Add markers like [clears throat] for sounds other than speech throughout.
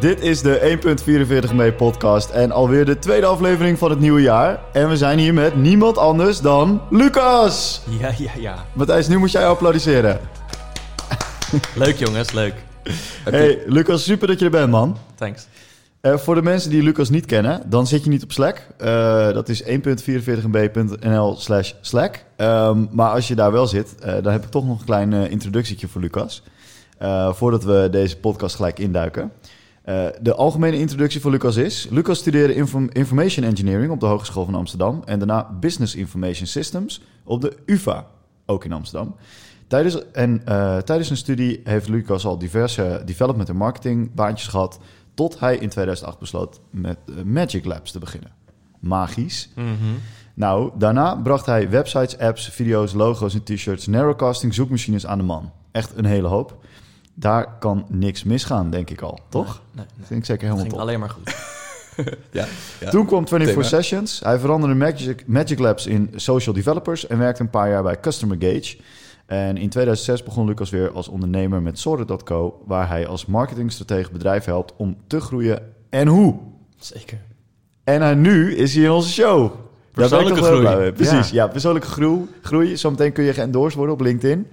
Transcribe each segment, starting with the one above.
Dit is de 1.44 mee podcast en alweer de tweede aflevering van het nieuwe jaar. En we zijn hier met niemand anders dan Lucas! Ja, ja, ja. Matthijs, nu moet jij applaudisseren. Leuk jongens, leuk. [laughs] Hey Lucas, super dat je er bent man. Thanks. Uh, voor de mensen die Lucas niet kennen, dan zit je niet op Slack. Uh, dat is 1.44mb.nl slash Slack. Um, maar als je daar wel zit, uh, dan heb ik toch nog een klein introductietje voor Lucas. voordat we deze podcast gelijk induiken. De algemene introductie voor Lucas is... Lucas studeerde inform Information Engineering op de Hogeschool van Amsterdam... en daarna Business Information Systems op de UvA, ook in Amsterdam. Tijdens, en tijdens zijn studie heeft Lucas al diverse development- en marketingbaantjes gehad... Tot hij in 2008 besloot met uh, Magic Labs te beginnen. Magisch. Mm -hmm. Nou, daarna bracht hij websites, apps, video's, logo's en t-shirts, narrowcasting, zoekmachines aan de man. Echt een hele hoop. Daar kan niks misgaan, denk ik al, toch? Nee, nee, nee. Vind ik zeker helemaal ging top. alleen maar goed. [laughs] ja, ja, Toen kwam 24 Thema. Sessions. Hij veranderde Magic, Magic Labs in Social Developers en werkte een paar jaar bij Customer Gage. En in 2006 begon Lucas weer als ondernemer met Sorted.co, waar hij als marketingstratege bedrijf helpt om te groeien. En hoe? Zeker. En nu is hij in onze show. Persoonlijke Daar ben ik groei. Precies, ja. ja. persoonlijke groei. groei. Zometeen kun je geëndorsed worden op LinkedIn.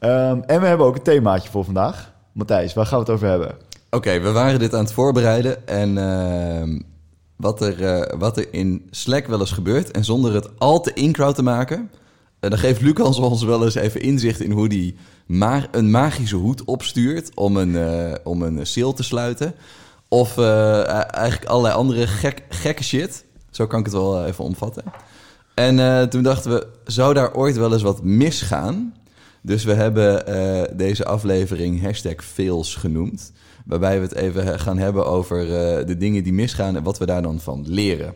Um, en we hebben ook een themaatje voor vandaag. Matthijs, waar gaan we het over hebben? Oké, we waren dit aan het voorbereiden. En uh, wat, er, uh, wat er in Slack wel eens gebeurt... en zonder het al te in-crowd te maken... En dan geeft Lucas ons wel eens even inzicht in hoe hij ma een magische hoed opstuurt om een, uh, om een sale te sluiten. Of eigenlijk allerlei andere gek, gekke shit. Zo kan ik het wel even omvatten. En toen dachten we, zou daar ooit wel eens wat misgaan? Dus we hebben deze aflevering hashtag fails genoemd. Waarbij we het even gaan hebben over de dingen die misgaan en wat we daar dan van leren.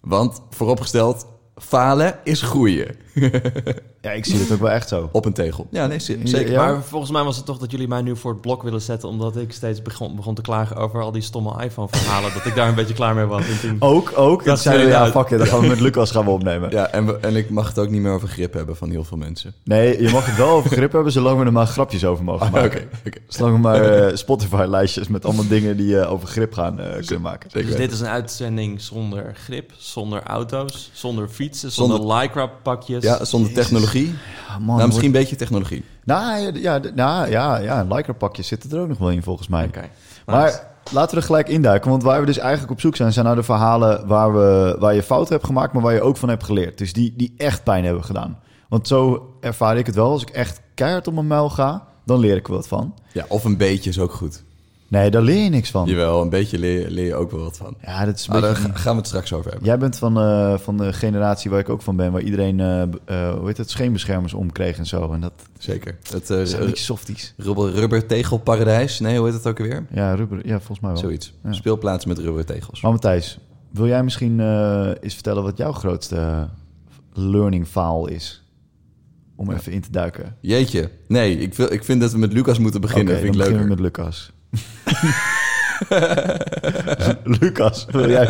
Want vooropgesteld, falen is groeien. [laughs] ja, ik zie het ook wel echt zo. Op een tegel. Ja, nee, zeker. Ja. Maar volgens mij was het toch dat jullie mij nu voor het blok willen zetten... omdat ik steeds begon, begon te klagen over al die stomme iPhone-verhalen... dat ik daar een beetje klaar mee was. En toen... [laughs] Ook, ook. Dat zeiden we, ja, fuck it, dan gaan we met Lucas gaan we opnemen. Ja, en, we, en ik mag het ook niet meer over grip hebben van heel veel mensen. Nee, je mag het wel over grip hebben... zolang we er maar grapjes over mogen Ah, maken. okay, okay. Zolang we maar uh, [laughs] Spotify-lijstjes met allemaal dingen die uh, over grip gaan uh, kunnen maken. Dus dit is een uitzending zonder grip, zonder auto's, zonder fietsen, zonder, zonder Lycra-pakjes. Ja, zonder Jezus. Technologie. Man, nou, misschien een beetje technologie. Nou ja, ja, ja, ja een Lycra-pakje zit er ook nog wel in volgens mij. Okay. Maar nice. laten we er gelijk induiken. Want waar we dus eigenlijk op zoek zijn... zijn naar de verhalen waar, we, waar je fouten hebt gemaakt... maar waar je ook van hebt geleerd. Dus die, die echt pijn hebben gedaan. Want zo ervaar ik het wel. Als ik echt keihard op mijn muil ga... dan leer ik er wat van. Ja, of een beetje is ook goed. Nee, daar leer je niks van. Jawel, een beetje leer, leer je ook wel wat van. Ja, dat is een ah, beetje... Daar gaan we het straks over hebben. Jij bent van, uh, van de generatie waar ik ook van ben... waar iedereen, uh, uh, hoe heet het, scheenbeschermers omkreeg en zo. En dat, Zeker. Het, uh, zijn beetje softies. Rubber, rubber tegelparadijs. Nee, hoe heet het ook alweer? Ja, rubber, ja volgens mij wel. Zoiets. Ja. Speelplaats met rubber tegels. Maar Matthijs, wil jij misschien eens vertellen... wat jouw grootste learning file is? Om even in te duiken. Jeetje. Nee, ik, wil, ik vind dat we met Lucas moeten beginnen. Okay, vind ik leuker. beginnen we met Lucas. [laughs] Lucas, wil jij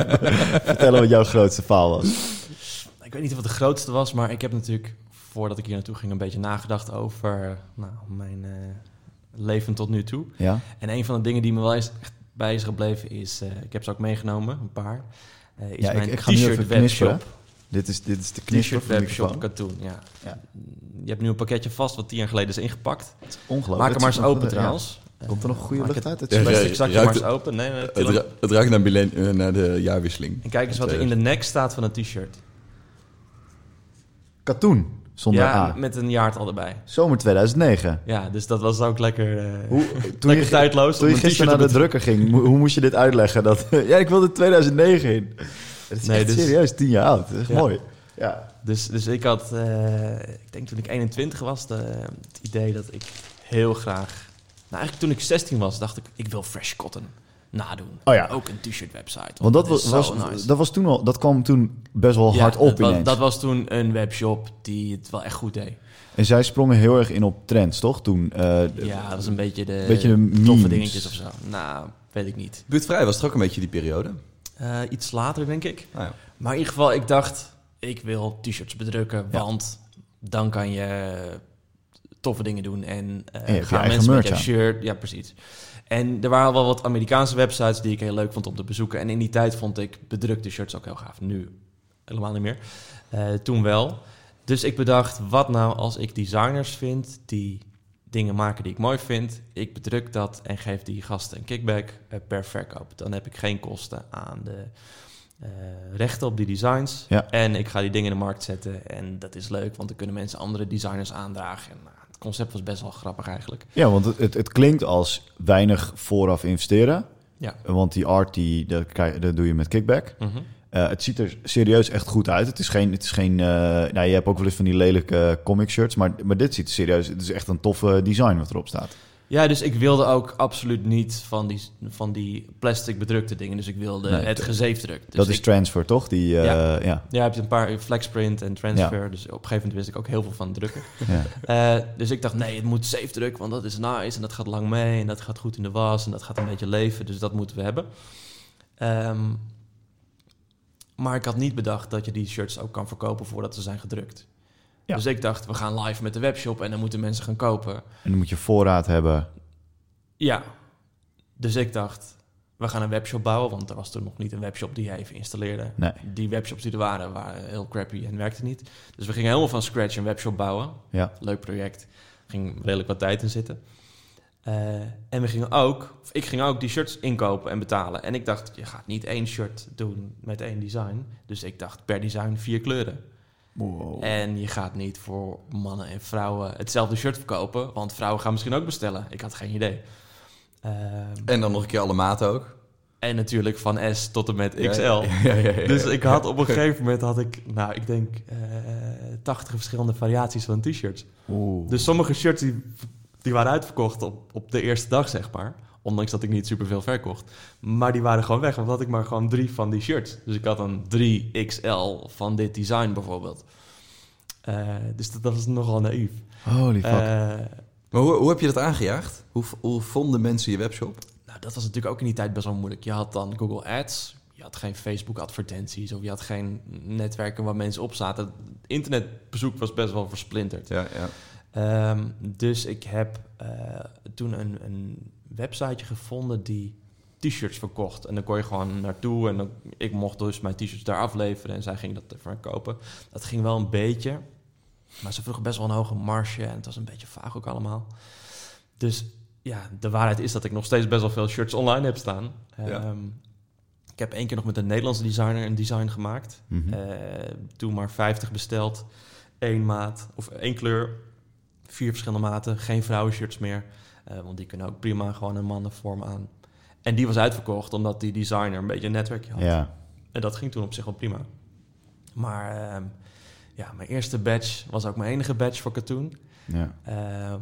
vertellen wat jouw grootste faal was? Ik weet niet of het de grootste was, maar ik heb natuurlijk voordat ik hier naartoe ging een beetje nagedacht over nou, mijn uh, leven tot nu toe. Ja? En een van de dingen die me wel eens echt bij is gebleven is, uh, ik heb ze ook meegenomen, een paar, uh, is ja, mijn t-shirt webshop. Dit is, dit is de t-shirt webshop Katoen, ja. ja. Je hebt nu een pakketje vast wat tien jaar geleden is ingepakt. Ongelooflijk. Maak hem maar eens open trouwens. Komt er nog goede lucht uit? Het ja, ja, ik zak je maar eens open. Nee, nee, het, ra het ruikt naar, uh, naar, de jaarwisseling. En kijk eens wat er in de nek staat van een t-shirt. Katoen, zonder ja, A. met een jaartal erbij. Zomer 2009. Ja, dus dat was ook lekker, uh, hoe, toen lekker je, tijdloos. Toen je gisteren naar de met... drukker ging, hoe moest je dit uitleggen? Dat, [laughs] ja, ik wilde 2009 in. Het is nee, echt dus, serieus tien jaar oud. Dat is ja. mooi. Ja. Dus, dus ik had, uh, ik denk toen ik 21 was, de, het idee dat ik heel graag... Nou, eigenlijk toen ik 16 was, dacht ik, ik wil Fresh Cotton nadoen. Oh ja. Ook een t-shirt website. Want dat was, was, nice. dat was toen al, dat kwam toen best wel ja, hard op dat, ineens. dat was toen een webshop die het wel echt goed deed. En zij sprongen heel erg in op trends, toch? Toen, uh, ja, dat was een beetje de, beetje de toffe memes. dingetjes of zo. Nou, weet ik niet. Buurtvrij was toch ook een beetje die periode? Uh, iets later, denk ik. Ah, ja. Maar in ieder geval, ik dacht, ik wil t-shirts bedrukken, want dan kan je toffe dingen doen. En, eh hebt je gaan mensen met jouw shirt. Ja, precies. En er waren wel wat Amerikaanse websites die ik heel leuk vond om te bezoeken. En in die tijd vond ik bedrukte shirts ook heel gaaf. Nu helemaal niet meer. Eh, toen wel. Dus ik bedacht, wat nou als ik designers vind die dingen maken die ik mooi vind. Ik bedruk dat en geef die gasten een kickback eh, per verkoop. Dan heb ik geen kosten aan de eh, rechten op die designs. Ja. En ik ga die dingen in de markt zetten. En dat is leuk, want dan kunnen mensen andere designers aandragen. En, nou, het concept was best wel grappig eigenlijk. Ja, want het, het, het klinkt als weinig vooraf investeren. Ja. Want die art, die, dat, dat doe je met kickback. Mhm. Eh, het ziet er serieus echt goed uit. Het is geen... Het is geen eh, nou, je hebt ook wel eens van die lelijke comic shirts. Maar, maar dit ziet er serieus... Het is echt een toffe design wat erop staat. Ja, dus ik wilde ook absoluut niet van die, van die plastic bedrukte dingen. Dus ik wilde Nee, het gezeefdruk. Dus dat is ik- transfer, toch? Die, eh, Ja. ja. Ja, je hebt een paar flexprint en transfer. Dus op een gegeven moment wist ik ook heel veel van drukken. [laughs] ja. Eh, dus ik dacht, nee, het moet safe druk, want dat is nice en dat gaat lang mee en dat gaat goed in de was en dat gaat een beetje leven. Dus dat moeten we hebben. Ehm, maar ik had niet bedacht dat je die shirts ook kan verkopen voordat ze zijn gedrukt. Ja. Dus ik dacht, we gaan live met de webshop en dan moeten mensen gaan kopen. En dan moet je voorraad hebben. Ja, dus ik dacht, we gaan een webshop bouwen, want er was toen nog niet een webshop die je even installeerde. Nee. Die webshops die er waren, waren heel crappy en werkte niet. Dus we gingen helemaal van scratch een webshop bouwen. Ja. Leuk project. Ging redelijk wat tijd in zitten. Eh, en we gingen ook, of ik ging ook die shirts inkopen en betalen. En ik dacht, je gaat niet één shirt doen met één design. Dus ik dacht per design vier kleuren. Wow. En je gaat niet voor mannen en vrouwen hetzelfde shirt verkopen. Want vrouwen gaan misschien ook bestellen. Ik had geen idee. Ehm, En dan nog een keer alle maten ook. en natuurlijk van S tot en met XL. Ja, ja, ja, ja, ja. Dus ik had op een [laughs] gegeven moment had ik, nou, ik denk eh 80 verschillende variaties van t-shirts. Oeh. Dus sommige shirts die, die waren uitverkocht op, op de eerste dag, zeg maar. Ondanks dat ik niet superveel verkocht. Maar die waren gewoon weg, want had ik maar gewoon drie van die shirts. Dus ik had een 3XL van dit design bijvoorbeeld. Eh, dus dat, dat was nogal naïef. Holy fuck. Eh, Maar hoe, hoe heb je dat aangejaagd? Hoe, hoe vonden mensen je webshop? nou, dat was natuurlijk ook in die tijd best wel moeilijk. Je had dan Google Ads, je had geen Facebook advertenties... of je had geen netwerken waar mensen op zaten. Het internetbezoek was best wel versplinterd. Ja, ja. Ehm, dus ik heb eh, toen een, een websiteje gevonden die t-shirts verkocht. En dan kon je gewoon naartoe en dan, ik mocht dus mijn t-shirts daar afleveren en zij ging dat ervoor kopen. Dat ging wel een beetje, maar ze vroegen best wel een hoge marge en het was een beetje vaag ook allemaal. Dus ja, de waarheid is dat ik nog steeds best wel veel shirts online heb staan. Ja. Ehm, ik heb één keer nog met een Nederlandse designer een design gemaakt. Mhm. Eh, toen maar 50 besteld. één maat of één kleur. Vier verschillende maten. Geen vrouwenshirts meer. Eh, want die kunnen ook prima gewoon een mannenvorm aan. En die was uitverkocht omdat die designer een beetje een netwerkje had. ja. En dat ging toen op zich wel prima. Maar ehm, ja, mijn eerste badge was ook mijn enige badge voor Katoen. ja. Ehm,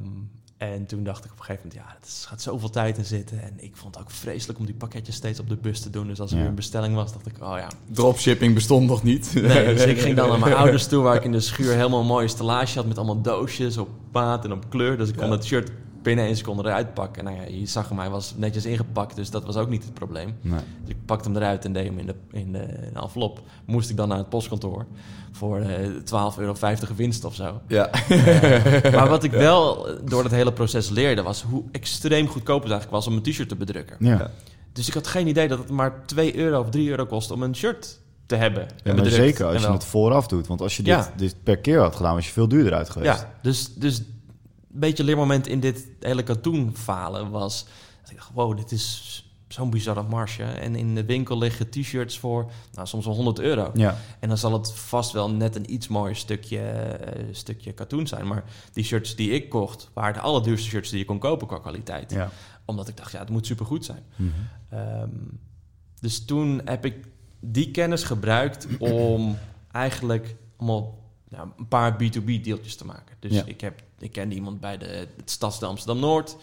en toen dacht ik op een gegeven moment, ja, het gaat zoveel tijd in zitten. En ik vond het ook vreselijk om die pakketjes steeds op de bus te doen. Dus als er Ja. weer een bestelling was, dacht ik, oh ja, Dropshipping bestond nog niet. Nee, dus ik [laughs] ging dan naar mijn ouders toe, waar ik in de schuur helemaal een mooie stellage had met allemaal doosjes op maat en op kleur. Dus ik kon Ja. het shirt binnen één seconde eruit pakken. Nou ja, je zag hem, hij was netjes ingepakt, dus dat was ook niet het probleem. Nee. Dus ik pakte hem eruit en deed hem in de, in de, in de envelop. Moest ik dan naar het postkantoor voor eh 12,50 euro winst of zo. Ja. [laughs] Maar wat ik wel door dat hele proces leerde, was hoe extreem goedkoop het eigenlijk was om een t-shirt te bedrukken. Ja. Ja. Dus ik had geen idee dat het maar 2 euro of 3 euro kost om een shirt te hebben. Ja, maar zeker als je het vooraf doet. Want als je dit, Ja. dit per keer had gedaan, was je veel duurder uit geweest. Ja, dus, dus beetje leermoment in dit hele katoen falen was... Dat ik dacht, wow, dit is zo'n bizarre marge. En in de winkel liggen t-shirts voor nou, soms wel 100 euro. Ja. En dan zal het vast wel net een iets mooier stukje, eh, stukje katoen zijn. Maar die shirts die ik kocht, waren de allerduurste shirts die je kon kopen qua kwaliteit. ja. Omdat ik dacht, ja, het moet supergoed zijn. Mhm. Ehm, dus toen heb ik die kennis gebruikt om eigenlijk allemaal ja, een paar B2B deeltjes te maken. Dus Ja. ik, heb, ik kende iemand bij de, het Stadsdeel Amsterdam-Noord.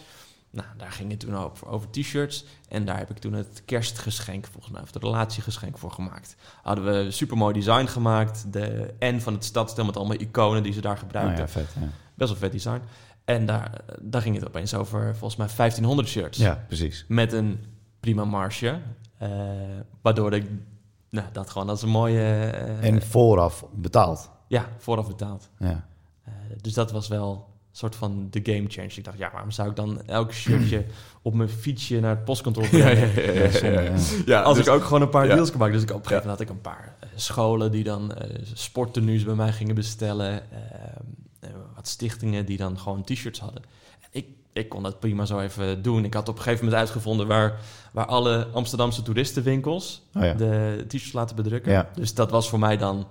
Nou, daar ging het toen over, over t-shirts. En daar heb ik toen het kerstgeschenk, volgens mij, of het relatiegeschenk voor gemaakt. Hadden we een supermooi design gemaakt. De N van het Stadsdeel met allemaal iconen die ze daar Nou gebruikten. ja, vet. Ja. Best wel vet design. En daar, daar ging het opeens over, volgens mij, 1500 shirts ja, precies. met een prima marge. eh, waardoor ik nou, dat gewoon als een mooie... eh, En vooraf betaald. Ja, vooraf betaald. Ja. Eh, dus dat was wel soort van de game change. Ik dacht, ja, waarom zou ik dan elk shirtje [clears throat] op mijn fietsje naar het postkantoor brengen? Ja, ja. Ja, Als dus- ik ook gewoon een paar ja. deals kan maken. Dus ik op een gegeven moment had ik een paar eh, scholen die dan eh sporttenues bij mij gingen bestellen. eh, eh, wat stichtingen die dan gewoon t-shirts hadden. En ik, ik kon dat prima zo even doen. Ik had op een gegeven moment uitgevonden waar, waar alle Amsterdamse toeristenwinkels Oh ja. de t-shirts laten bedrukken. Ja. Dus dat was voor mij dan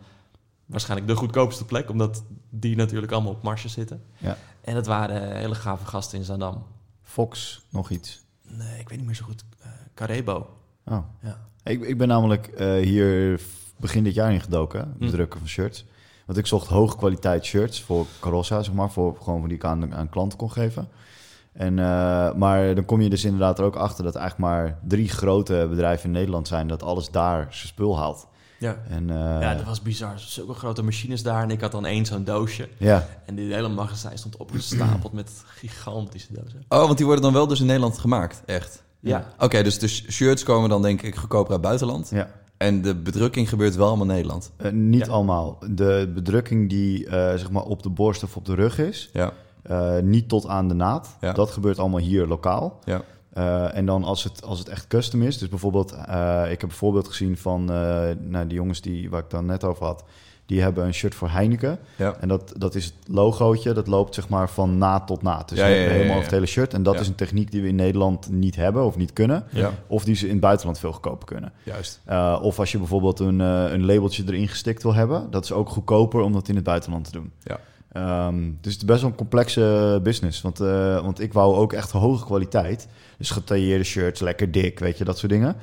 waarschijnlijk de goedkoopste plek, omdat die natuurlijk allemaal op marge zitten. Ja. En dat waren hele gave gasten in Zandam. Fox, nog iets. Nee, ik weet niet meer zo goed. Eh Carebo. Oh. Ja. Ik, ik ben namelijk eh, hier begin dit jaar ingedoken, het Hm. bedrukken van shirts. Want ik zocht hoge kwaliteit shirts voor Carossa, zeg maar, voor gewoon die ik aan, aan klanten kon geven. En, eh, maar dan kom je dus inderdaad er ook achter dat eigenlijk maar drie grote bedrijven in Nederland zijn dat alles daar zijn spul haalt. Ja. En, eh, ja, dat was bizar. Zulke grote machines daar. En ik had dan één zo'n doosje. ja, En die hele magazijn stond opgestapeld met gigantische dozen. Oh, want die worden dan wel dus in Nederland gemaakt, echt? Ja. Oké, dus de sh- shirts komen dan denk ik goedkoper uit buitenland. ja. En de bedrukking gebeurt wel allemaal in Nederland. Eh, niet Ja. allemaal. De bedrukking die eh, zeg maar op de borst of op de rug is, Ja, niet tot aan de naad. Ja. Dat gebeurt allemaal hier lokaal. ja. Eh, en dan als het, als het echt custom is, dus bijvoorbeeld, eh, ik heb een voorbeeld gezien van eh nou, die jongens die, waar ik dan net over had, die hebben een shirt voor Heineken. Ja. En dat, dat is het logootje, dat loopt zeg maar van naad tot naad. Dus Ja, helemaal over het hele shirt. En dat is een techniek die we in Nederland niet hebben of niet kunnen. Of die ze in het buitenland veel goedkoper kunnen. juist. Of als je bijvoorbeeld een, een labeltje erin gestikt wil hebben, dat is ook goedkoper om dat in het buitenland te doen. Ja. Ehm, dus het is best wel een complexe business. Want, eh, want ik wou ook echt hoge kwaliteit. Dus getailleerde shirts, lekker dik, weet je, dat soort dingen.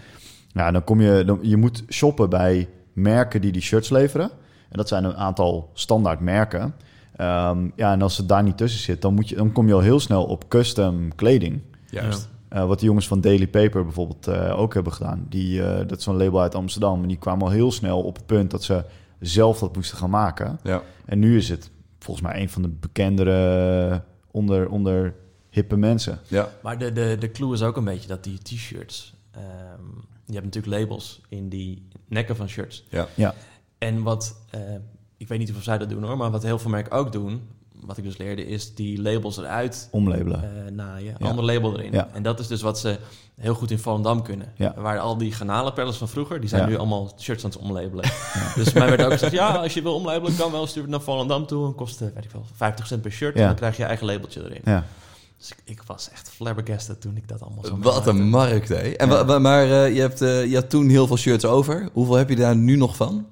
Ja, dan kom je, dan, je moet shoppen bij merken die die shirts leveren. En dat zijn een aantal standaard merken. Ehm, ja, en als het daar niet tussen zit, dan, moet je, dan kom je al heel snel op custom kleding. Juist. Eh, wat de jongens van Daily Paper bijvoorbeeld eh, ook hebben gedaan. Die, dat is zo'n label uit Amsterdam. En die kwamen al heel snel op het punt dat ze zelf dat moesten gaan maken. Ja. En nu is het volgens mij een van de bekendere onder, onder hippe mensen. Ja. Maar de, de, de clue is ook een beetje dat die t-shirts... ehm, je hebt natuurlijk labels in die nekken van shirts. Ja. Ja. En wat... eh, ik weet niet of zij dat doen hoor, maar wat heel veel merken ook doen... wat ik dus leerde, is die labels eruit Omlabelen. eh naaien. Ja. Ander label erin. Ja. En dat is dus wat ze heel goed in Volendam kunnen. Ja. Waar al die granalenpellers van vroeger, die zijn Ja. nu allemaal shirts aan het omlabelen. [laughs] Dus mij werd ook gezegd, ja, als je wil omlabelen, kan wel. Stuur het naar Volendam toe en kost, eh, weet ik wel, 50 cent per shirt. Ja. En dan krijg je je eigen labeltje erin. Ja. Dus ik, ik was echt flabbergasted toen ik dat allemaal zo Wat een markt, hè? En maar eh, je, hebt, eh, je had toen heel veel shirts over. Hoeveel heb je daar nu nog van?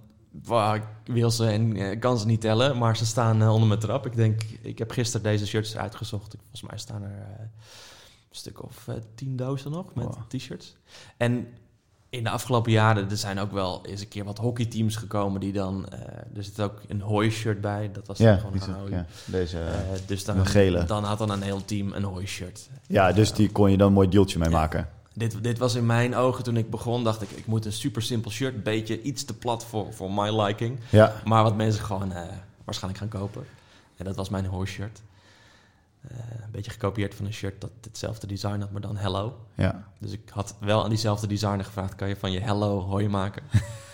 Wauw, ik wil ze en eh, kan ze niet tellen, maar ze staan eh, onder mijn trap. Ik denk, ik heb gisteren deze shirts uitgezocht. Ik- Volgens mij staan er eh, een stuk of tien dozen nog met Wow. t-shirts. En in de afgelopen jaren er zijn ook wel eens een keer wat hockeyteams gekomen die dan... er zit ook een hooi-shirt bij, dat was dan gewoon een hooi. ja, deze. Dus dan, gele. dan had dan een heel team een hooi-shirt. ja, dus die kon je dan een mooi deeltje mee Ja. maken. Dit, dit was in mijn ogen toen ik begon, dacht ik, ik moet een super simpel shirt. Een beetje iets te plat voor, voor my liking. Ja, Maar wat mensen gewoon eh, waarschijnlijk gaan kopen. En dat was mijn hoorshirt. Eh een beetje gekopieerd van een shirt dat hetzelfde design had, maar dan Hello. ja. Dus ik had wel aan diezelfde designer gevraagd, kan je van je Hello hooi maken? [laughs]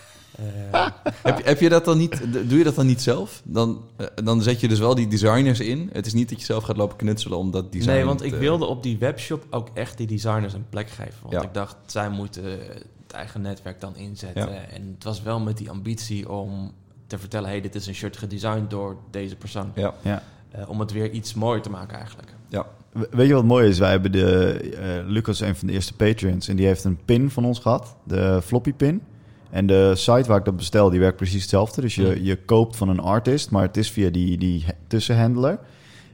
Eh, Heb, je- heb je dat dan niet, doe je dat dan niet zelf? Dan, eh, dan zet je dus wel die designers in. Het is niet dat je zelf gaat lopen knutselen om dat design nee, want ik wilde op die webshop ook echt die designers een plek geven. Want Ja. ik dacht, zij moeten het eigen netwerk dan inzetten. Ja. En het was wel met die ambitie om te vertellen... hey, dit is een shirt gedesigned door deze persoon. Ja, ja. Eh, om het weer iets mooier te maken eigenlijk. ja. We- Weet je wat mooi is? Wij hebben de... eh, Lucas is een van de eerste Patreons en die heeft een pin van ons gehad. De floppy pin. En de site waar ik dat bestel, die werkt precies hetzelfde. Dus je, je koopt van een artist, maar het is via die, die tussenhandler.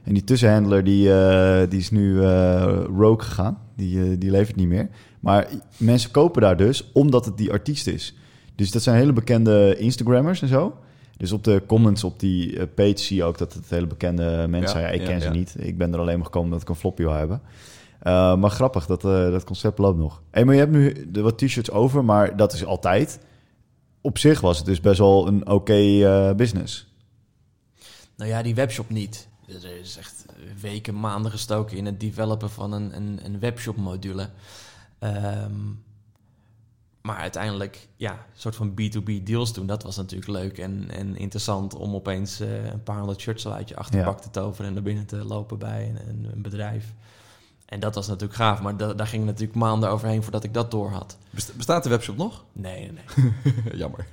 En die tussenhandler die, eh, die is nu eh, rogue gegaan. Die, eh, die levert niet meer. Maar mensen kopen daar dus omdat het die artiest is. Dus dat zijn hele bekende Instagrammers en zo. Dus op de comments op die page zie je ook dat het hele bekende mensen Ja, zijn. Ja, ik ja, ken ze niet. Ik ben er alleen maar gekomen dat ik een floppy wil hebben. Uh, maar grappig, dat, uh, dat concept loopt nog. Hey, maar je hebt nu de wat t-shirts over, maar dat is altijd. Op zich was het dus best wel een oké okay, uh, business. Nou ja, die webshop niet. Er is echt weken, maanden gestoken in het developen van een, een, een webshop module. Um, maar uiteindelijk, ja, een soort van B2B deals doen, dat was natuurlijk leuk en, en interessant om opeens eh, een paar honderd shirts uit je achterbak te toveren en naar binnen te lopen bij een, een bedrijf. En dat was natuurlijk gaaf, maar da daar ging natuurlijk maanden overheen voordat ik dat door had. Best- Bestaat de webshop nog? Nee, nee, nee. [laughs] Jammer.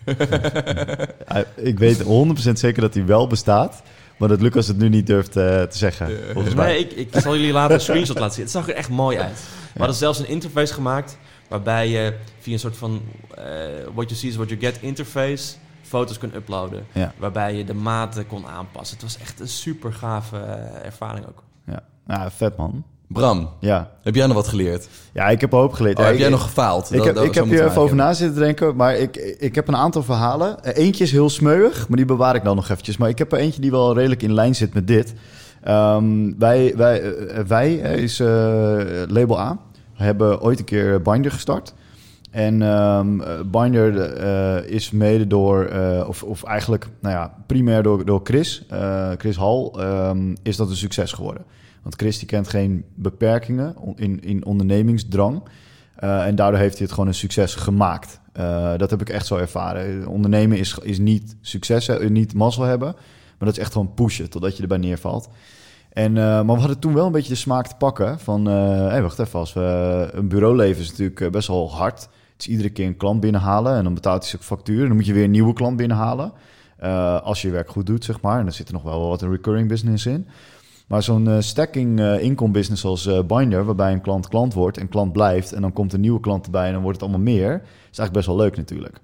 [laughs] Ik weet 100% zeker dat hij wel bestaat. Maar dat Lucas het nu niet durft eh, te zeggen. volgens mij. Nee, ik, ik zal jullie later een [laughs] screenshot laten zien. Het zag er echt mooi uit. We hadden zelfs een interface gemaakt waarbij je via een soort van eh, what you see is what you get interface foto's kunt uploaden. Ja. Waarbij je de maten kon aanpassen. Het was echt een super gave eh, ervaring ook. Ja. ja, vet man. Bram, Ja. heb jij nog wat geleerd? ja, ik heb hoop geleerd. Oh, Ja, heb jij nog gefaald? Ik Dat- heb, dat- ik zo heb hier even over na zitten denken, maar ik, ik heb een aantal verhalen. Eh, Eentje is heel smeuig, maar die bewaar ik dan nog eventjes. Maar ik heb er eentje die wel redelijk in lijn zit met dit. Ehm, wij, wij, eh, wij is eh, label A, hebben ooit een keer Binder gestart. En ehm, eh, Binder is mede door, of, of eigenlijk nou ja, primair door, door Chris, Chris Hall, ehm, is dat een succes geworden. Want Chris kent geen beperkingen in, in ondernemingsdrang. Eh, en daardoor heeft hij het gewoon een succes gemaakt. Eh, dat heb ik echt zo ervaren. Ondernemen is, is niet succes, eh, niet mazzel hebben. Maar dat is echt gewoon pushen totdat je erbij neervalt. En, maar we hadden toen wel een beetje de smaak te pakken van... hey, wacht even, als we, een bureauleven is natuurlijk best wel hard. Het is iedere keer een klant binnenhalen en dan betaalt hij zijn factuur. En dan moet je weer een nieuwe klant binnenhalen. Als je je werk goed doet, zeg maar. En dan zit er nog wel wat een recurring business in. Maar zo'n eh, stacking income business als eh, Binder, waarbij een klant klant wordt en klant blijft en dan komt een nieuwe klant erbij en dan wordt het allemaal meer, is eigenlijk best wel leuk natuurlijk.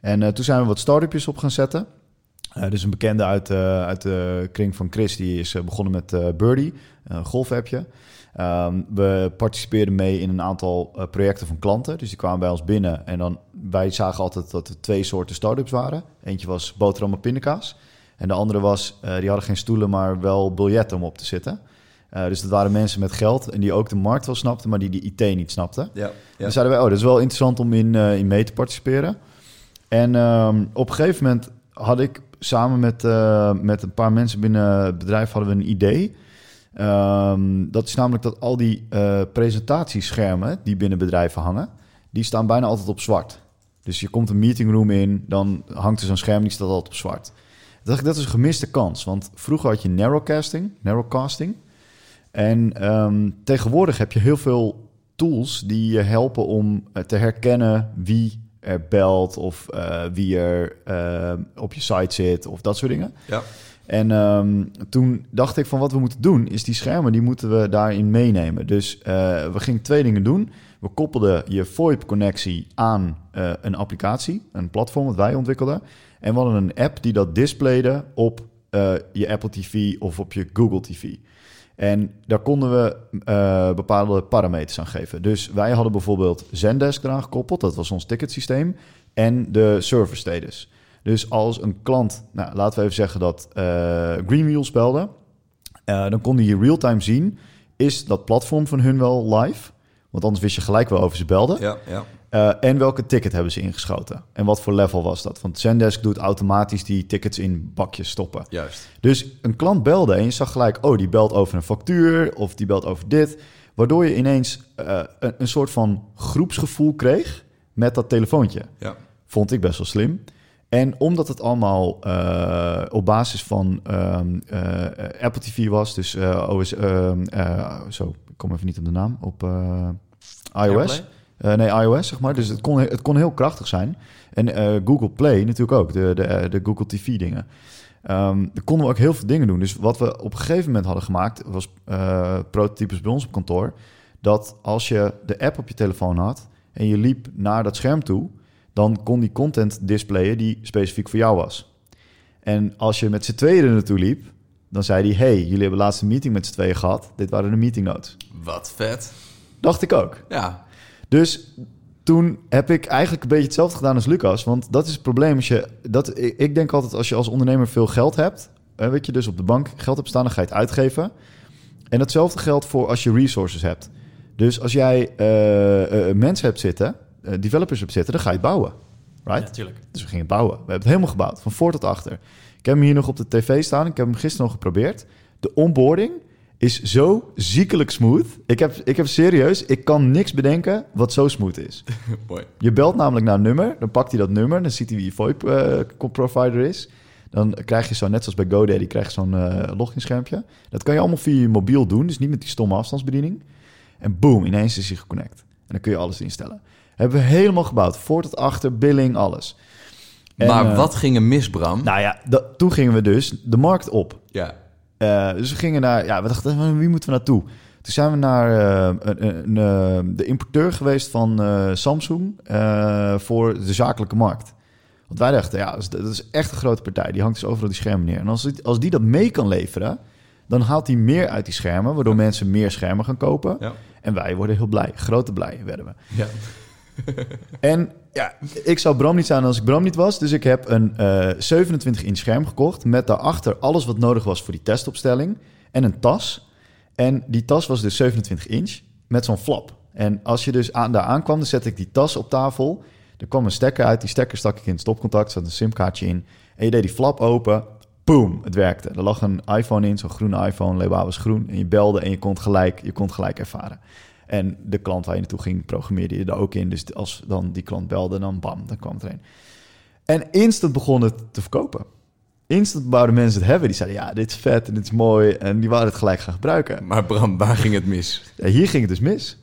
En toen zijn we wat start-upjes op gaan zetten. Dus een bekende uit, uit de kring van Chris, die is begonnen met Birdie, een golfappje. Ehm, we participeerden mee in een aantal projecten van klanten. Dus die kwamen bij ons binnen. En dan, wij zagen altijd dat er twee soorten start-ups waren. Eentje was boterham en pindakaas. En de andere was, eh, die hadden geen stoelen, maar wel biljetten om op te zitten. Eh, dus dat waren mensen met geld en die ook de markt wel snapten, maar die de IT niet snapten. Ja, ja. Dan zeiden wij, oh, dat is wel interessant om in, eh, in mee te participeren. En ehm, op een gegeven moment had ik samen met, met een paar mensen binnen het bedrijf hadden we een idee. Ehm, dat is namelijk dat al die presentatieschermen die binnen bedrijven hangen, die staan bijna altijd op zwart. Dus je komt een meetingroom in, dan hangt er zo'n scherm die staat altijd op zwart. Dacht ik, dat is een gemiste kans. Want vroeger had je narrowcasting, narrowcasting. En ehm, tegenwoordig heb je heel veel tools die je helpen om eh, te herkennen wie er belt of eh, wie er eh, op je site zit of dat soort dingen. Ja. En ehm, toen dacht ik van wat we moeten doen is die schermen die moeten we daarin meenemen. Dus we gingen twee dingen doen. We koppelden je VoIP-connectie aan een applicatie, een platform dat wij ontwikkelden. En we hadden een app die dat displayde op eh, je Apple TV of op je Google TV. En daar konden we eh, bepaalde parameters aan geven. Dus wij hadden bijvoorbeeld Zendesk eraan gekoppeld, dat was ons ticketsysteem, en de server status. Dus als een klant, nou, laten we even zeggen dat eh Greenwheels belde, dan kon hij hier real-time zien, is dat platform van hun wel live? Want anders wist je gelijk wel over ze belden. Ja, ja. Eh, en welke ticket hebben ze ingeschoten? En wat voor level was dat? Want Zendesk doet automatisch die tickets in bakjes stoppen. Juist. Dus een klant belde en je zag gelijk, oh, die belt over een factuur of die belt over dit. Waardoor je ineens eh, een, een soort van groepsgevoel kreeg met dat telefoontje. Ja. Vond ik best wel slim. En omdat het allemaal eh, op basis van ehm, eh, Apple TV was, dus OS, ehm, eh, zo, ik kom even niet op de naam, op iOS. Airplay? Eh, nee, iOS, zeg maar. Dus het kon, het kon heel krachtig zijn. En eh, Google Play natuurlijk ook, de, de, eh, de Google TV-dingen. Ehm daar konden we ook heel veel dingen doen. Dus wat we op een gegeven moment hadden gemaakt, was prototypes bij ons op kantoor. Dat als je de app op je telefoon had en je liep naar dat scherm toe, dan kon die content displayen die specifiek voor jou was. En als je met z'n tweeën er naartoe liep, dan zei hij: Hey, jullie hebben laatst een meeting met z'n tweeën gehad. Dit waren de meeting notes. Wat vet. Dacht ik ook. Ja. Dus toen heb ik eigenlijk een beetje hetzelfde gedaan als Lucas. Want dat is het probleem. Als je, dat, ik, denk altijd als je als ondernemer veel geld hebt... weet je, dus op de bank geld hebt staan, dan ga je het uitgeven. En datzelfde geldt voor als je resources hebt. Dus als jij eh, eh, mensen hebt zitten, eh, developers hebt zitten... dan ga je het bouwen. Right? Ja, natuurlijk. Dus we gingen bouwen. We hebben het helemaal gebouwd, van voor tot achter. Ik heb hem hier nog op de tv staan. Ik heb hem gisteren nog geprobeerd. De onboarding is zo ziekelijk smooth. Ik heb, ik heb serieus, ik kan niks bedenken wat zo smooth is. [laughs] Mooi. Je belt namelijk naar een nummer, dan pakt hij dat nummer, dan ziet hij wie je VoIP eh, is. Dan krijg je zo, net zoals bij GoDaddy, krijg je zo'n eh loginschermpje. Dat kan je allemaal via je mobiel doen, dus niet met die stomme afstandsbediening. En boom, ineens is hij geconnect. En dan kun je alles instellen. Hebben we helemaal gebouwd, voor tot achter, billing, alles. En, maar eh, wat ging er mis, Bram? Nou ja, dat, toen gingen we dus de markt op. ja. Eh, dus we gingen naar, ja, we dachten, wie moeten we naartoe? Toen zijn we naar eh, een, een, eh, de importeur geweest van Samsung voor de zakelijke markt. Want wij dachten, ja, dat is, dat is echt een grote partij. Die hangt dus overal die schermen neer. En als, die- als die dat mee kan leveren, dan haalt hij meer uit die schermen, waardoor mensen meer schermen gaan kopen. Ja. En wij worden heel blij. Grote blij werden we. ja. En ja, ik zou Bram niet zijn als ik Bram niet was. Dus ik heb een eh 27 inch scherm gekocht. Met daarachter alles wat nodig was voor die testopstelling. En een tas. En die tas was dus 27 inch met zo'n flap. En als je dus aan, daar aankwam, dan zette ik die tas op tafel. Er kwam een stekker uit. Die stekker stak ik in het stopcontact. Zat een simkaartje in. En je deed die flap open. Boom, het werkte. Er lag een iPhone in, zo'n groene iPhone. Leba was groen. En je belde en je kon gelijk, je kon gelijk ervaren. En de klant waar je naartoe ging, programmeerde je er ook in. Dus als dan die klant belde, dan bam, dan kwam het erin. En instant begon het te verkopen. Instant bouwden mensen het hebben. Die zeiden, ja, dit is vet en dit is mooi. En die waren het gelijk gaan gebruiken. Maar Bram, waar ging het mis? Ja, hier ging het dus mis.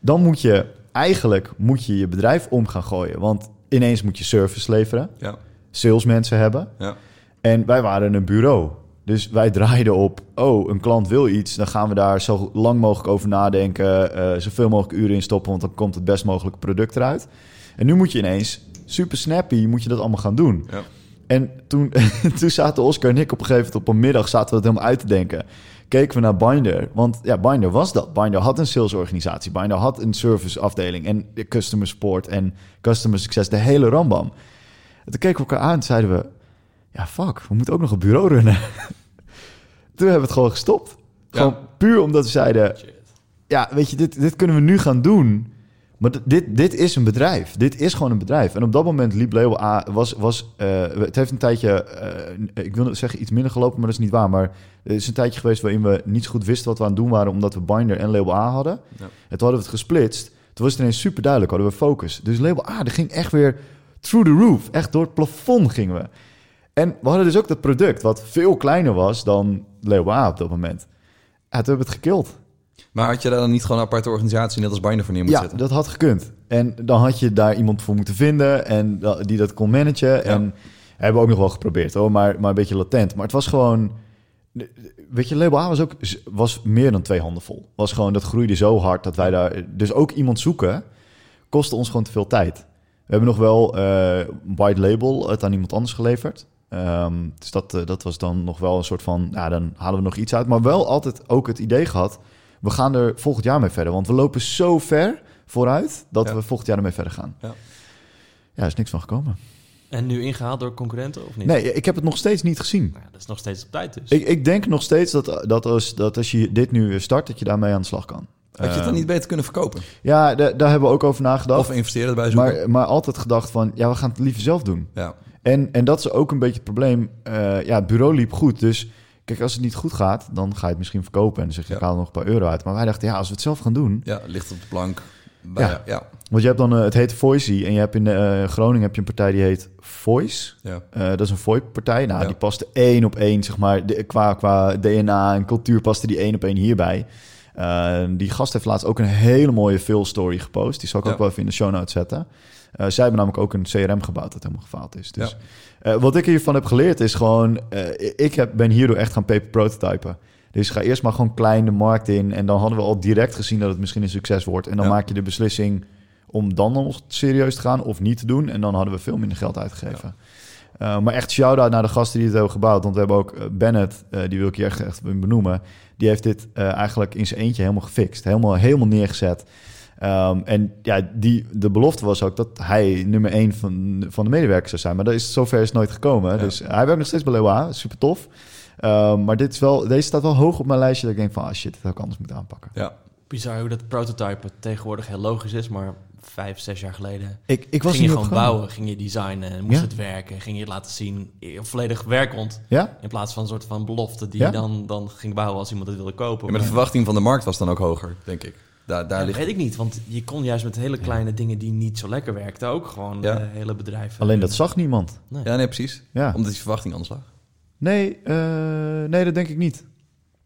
Dan moet je, eigenlijk moet je je bedrijf om gaan gooien. Want ineens moet je service leveren. Ja. Salesmensen hebben. Ja. En wij waren een bureau. Dus wij draaiden op, oh, een klant wil iets. Dan gaan we daar zo lang mogelijk over nadenken. eh, zoveel mogelijk uren in stoppen, want dan komt het best mogelijke product eruit. En nu moet je ineens, super snappy, moet je dat allemaal gaan doen. Ja. En toen, [laughs] toen zaten Oscar en ik op een gegeven moment op een middag zaten we het helemaal uit te denken. Keken we naar Binder, want ja, Binder was dat. Binder had een salesorganisatie, Binder had een serviceafdeling en de customer support en customer success, de hele rambam. En toen keken we elkaar aan en zeiden we, ja fuck, we moeten ook nog een bureau runnen. [laughs] toen hebben we het gewoon gestopt. Ja. Gewoon puur omdat we zeiden, ja weet je, dit, dit kunnen we nu gaan doen. Maar dit, dit is een bedrijf. Dit is gewoon een bedrijf. En op dat moment liep Label A... Was, was, eh, het heeft een tijdje... eh, ik wil zeggen iets minder gelopen, maar dat is niet waar. Maar er is een tijdje geweest waarin we niet goed wisten wat we aan het doen waren... omdat we Binder en Label A hadden. Ja. En toen hadden we het gesplitst. Toen was het ineens super duidelijk. Hadden we focus. Dus Label A, dat ging echt weer through the roof. Echt door het plafond gingen we. En we hadden dus ook dat product... wat veel kleiner was dan A op dat moment. Ja, toen hebben we het gekild. Maar had je daar dan niet gewoon een aparte organisatie net als Binder voor neer moeten Ja, zetten? dat had gekund. En dan had je daar iemand voor moeten vinden en die dat kon managen. En hebben we ook nog wel geprobeerd hoor, maar, maar een beetje latent. Maar het was gewoon, weet je, label A was ook was meer dan twee handen vol. Was gewoon dat groeide zo hard dat wij daar dus ook iemand zoeken kostte ons gewoon te veel tijd. We hebben nog wel eh white label het aan iemand anders geleverd. Ehm, dus dat, eh, dat was dan nog wel een soort van, ja, dan halen we nog iets uit. Maar wel altijd ook het idee gehad, we gaan er volgend jaar mee verder. Want we lopen zo ver vooruit dat Ja. we volgend jaar ermee verder gaan. Ja. Ja, er is niks van gekomen. En nu ingehaald door concurrenten of niet? Nee, ik heb het nog steeds niet gezien. Nou, ja, dat is nog steeds op tijd dus. Ik, ik denk nog steeds dat, dat, als, dat als je dit nu start, dat je daarmee aan de slag kan. Had je het dan Ehm, niet beter kunnen verkopen? Ja, da- daar hebben we ook over nagedacht. Of investeren erbij zoeken? maar, maar altijd gedacht van, ja, we gaan het liever zelf doen. ja. En, en dat is ook een beetje het probleem. Eh, ja, het bureau liep goed. Dus kijk, als het niet goed gaat, dan ga je het misschien verkopen. En dan zeg je, Ja. ik haal er nog een paar euro uit. Maar wij dachten, ja, als we het zelf gaan doen. ja, ligt op de plank. Bij- Ja. Want je hebt dan, eh, het heet Voice. En je hebt in eh, Groningen heb je een partij die heet Voice. Ja. Dat is een VoIP-partij. Nou, Ja. die paste één op één, zeg maar. De, qua, qua DNA en cultuur paste die één op één hierbij. Die gast heeft laatst ook een hele mooie veel story gepost. Die zal ik ook wel even in de show notes zetten. Eh, zij hebben namelijk ook een CRM gebouwd dat helemaal gefaald is. Dus eh, wat ik hiervan heb geleerd is gewoon... eh, ik heb, ben hierdoor echt gaan paper prototypen. Dus ga eerst maar gewoon klein de markt in. En dan hadden we al direct gezien dat het misschien een succes wordt. En dan Ja. maak je de beslissing om dan nog serieus te gaan of niet te doen. En dan hadden we veel minder geld uitgegeven. Uh, maar echt shout-out naar de gasten die het hebben gebouwd. Want we hebben ook Bennett, uh, die wil ik hier echt, echt benoemen. Die heeft dit uh, eigenlijk in zijn eentje helemaal gefixt. Helemaal, helemaal neergezet. Um, en ja, die, de belofte was ook dat hij nummer één van, van de medewerkers zou zijn. Maar dat is, zover is het nooit gekomen. Ja. Dus hij werkt nog steeds bij Leeuwen, super tof. Um, maar dit is wel, deze staat wel hoog op mijn lijstje. Dat ik denk van, ah shit, dat had ik anders moeten aanpakken. Ja. Bizar hoe dat prototype tegenwoordig heel logisch is, maar vijf, zes jaar geleden. Ik, ik was ging je gewoon bouwen, ging je designen, en moest Ja. het werken, ging je het laten zien, eh, volledig werkend. Ja? In plaats van een soort van belofte die Ja. je dan, dan ging bouwen als iemand het wilde kopen. Ja, maar de verwachting van de markt was dan ook hoger, denk ik. Daar, daar Ja, ligt... weet ik niet, want je kon juist met hele kleine dingen die niet zo lekker werkten ook gewoon Ja. eh, hele bedrijven. Alleen dat zag niemand. Nee. Ja, nee, precies. Ja. Omdat die verwachting anders lag. Nee, eh, nee, dat denk ik niet.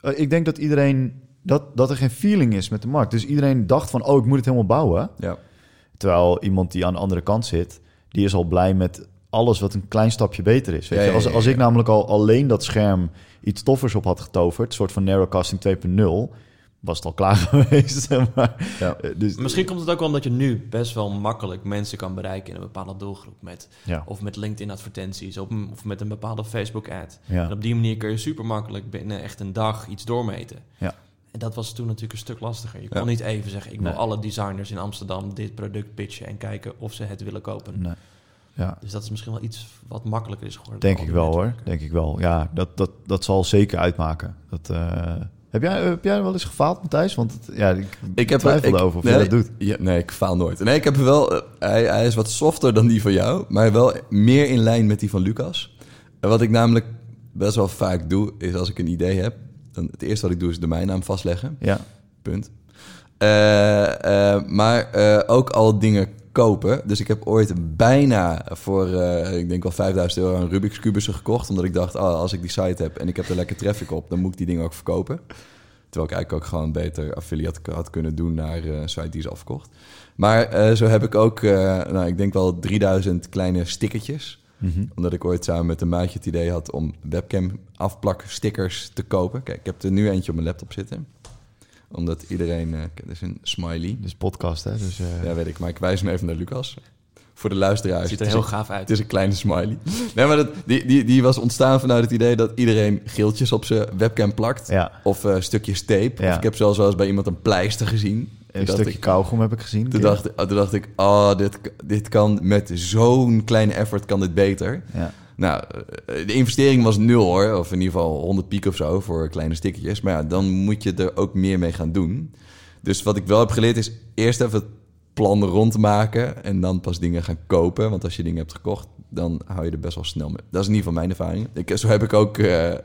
Eh, ik denk dat iedereen... Dat, dat er geen feeling is met de markt. Dus iedereen dacht van, oh, ik moet het helemaal bouwen. Ja. Terwijl iemand die aan de andere kant zit, die is al blij met alles wat een klein stapje beter is. Weet Ja, je? ja, Als, ja, als ik namelijk al alleen dat scherm iets toffers op had getoverd, een soort van narrowcasting 2.0, was het al klaar [laughs] geweest. maar. Ja. Eh, dus, Misschien komt het ook wel omdat je nu best wel makkelijk mensen kan bereiken in een bepaalde doelgroep. Met, ja, of met LinkedIn-advertenties of, of met een bepaalde Facebook-ad. ja, En op die manier kun je super makkelijk binnen echt een dag iets doormeten. Ja. En dat was toen natuurlijk een stuk lastiger. Je kon niet even zeggen, ik wil Nee. alle designers in Amsterdam dit product pitchen en kijken of ze het willen kopen. nee. ja. Dus dat is misschien wel iets wat makkelijker is geworden. Denk ik wel hoor, denk ik wel. Ja, dat, dat, dat zal zeker uitmaken. Dat, eh, heb, jij, heb jij wel eens gefaald, Matthijs? Want het- ja, ik, Ik heb twijfelde ik- over of nee, je dat doet. Ja, nee, ik faal nooit. Nee, ik heb wel... eh, hij, hij is wat softer dan die van jou, maar wel meer in lijn met die van Lucas. En wat ik namelijk best wel vaak doe, is als ik een idee heb... Dan het eerste wat ik doe is de domeinnaam vastleggen. Ja, Punt. Eh, eh, maar ook al dingen kopen. Dus ik heb ooit bijna voor, eh, ik denk wel 5000 euro een Rubik's Cubussen gekocht. Omdat ik dacht, oh, als ik die site heb en ik heb er lekker traffic op, dan moet ik die dingen ook verkopen. Terwijl ik eigenlijk ook gewoon beter affiliate had kunnen doen naar eh, een site die is afgekocht. Maar eh, zo heb ik ook, nou, ik denk wel 3000 kleine stickertjes. Mhm. Omdat ik ooit samen met een maatje het idee had om webcam afplak stickers te kopen. Kijk, ik heb er nu eentje op mijn laptop zitten. Omdat iedereen, eh dit is een smiley. dus podcast hè. Dus, eh, Ja, weet ik, maar ik wijs hem even naar Lucas. Voor de luisteraars. Het ziet er is heel een- gaaf uit. het is een kleine smiley. Nee, maar dat, die, die, die was ontstaan vanuit het idee dat iedereen geeltjes op zijn webcam plakt. ja. Of eh, stukjes tape. Ja. Of ik heb zelfs wel eens bij iemand een pleister gezien. Een stukje ik- kauwgom heb ik gezien. Toen dacht, toen dacht ik, oh, dit, dit kan met zo'n kleine effort kan dit beter. Ja. Nou, eh, de investering was nul hoor. Of in ieder geval 100 piek of zo voor kleine stickertjes. Maar ja, dan moet je er ook meer mee gaan doen. Dus wat ik wel heb geleerd is eerst even het plan rondmaken. En dan pas dingen gaan kopen. Want als je dingen hebt gekocht, dan hou je er best wel snel mee. Dat is in ieder geval mijn ervaring. Ik, zo heb ik ook eh, eh,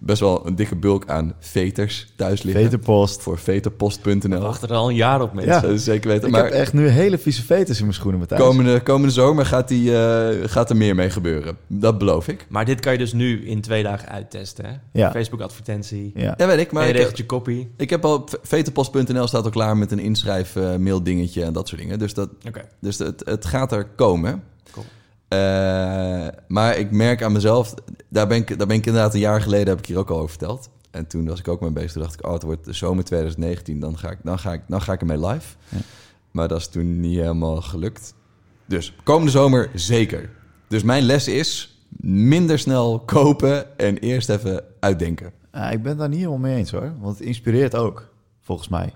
best wel een dikke bulk aan veters thuis liggen. Veterpost. Voor veterpost.nl. We wachten er al een jaar op mensen. Ja. Dat is zeker weten. Ik maar heb echt nu hele vieze veters in mijn schoenen, Matthijs. komende, komende zomer gaat, die, eh, gaat er meer mee gebeuren. Dat beloof ik. Maar dit kan je dus nu in twee dagen uittesten. Hè? Ja. Facebook-advertentie. Ja. Ja, weet ik. Maar je ik, regelt je copy. ik heb al... Veterpost.nl staat al klaar met een inschrijf eh, mail dingetje en dat soort dingen. Dus, dat, Oké. dus het, het gaat er komen. Eh, maar ik merk aan mezelf... Daar ben, ik, daar ben ik inderdaad een jaar geleden... heb ik hier ook al over verteld. En toen was ik ook mee bezig. Toen dacht ik, oh, het wordt de zomer 2019. Dan ga ik, dan ga ik, dan ga ik ermee live. Ja. Maar dat is toen niet helemaal gelukt. Dus komende zomer zeker. Dus mijn les is... minder snel kopen en eerst even uitdenken. Ik ben daar niet helemaal mee eens hoor. Want het inspireert ook, volgens mij.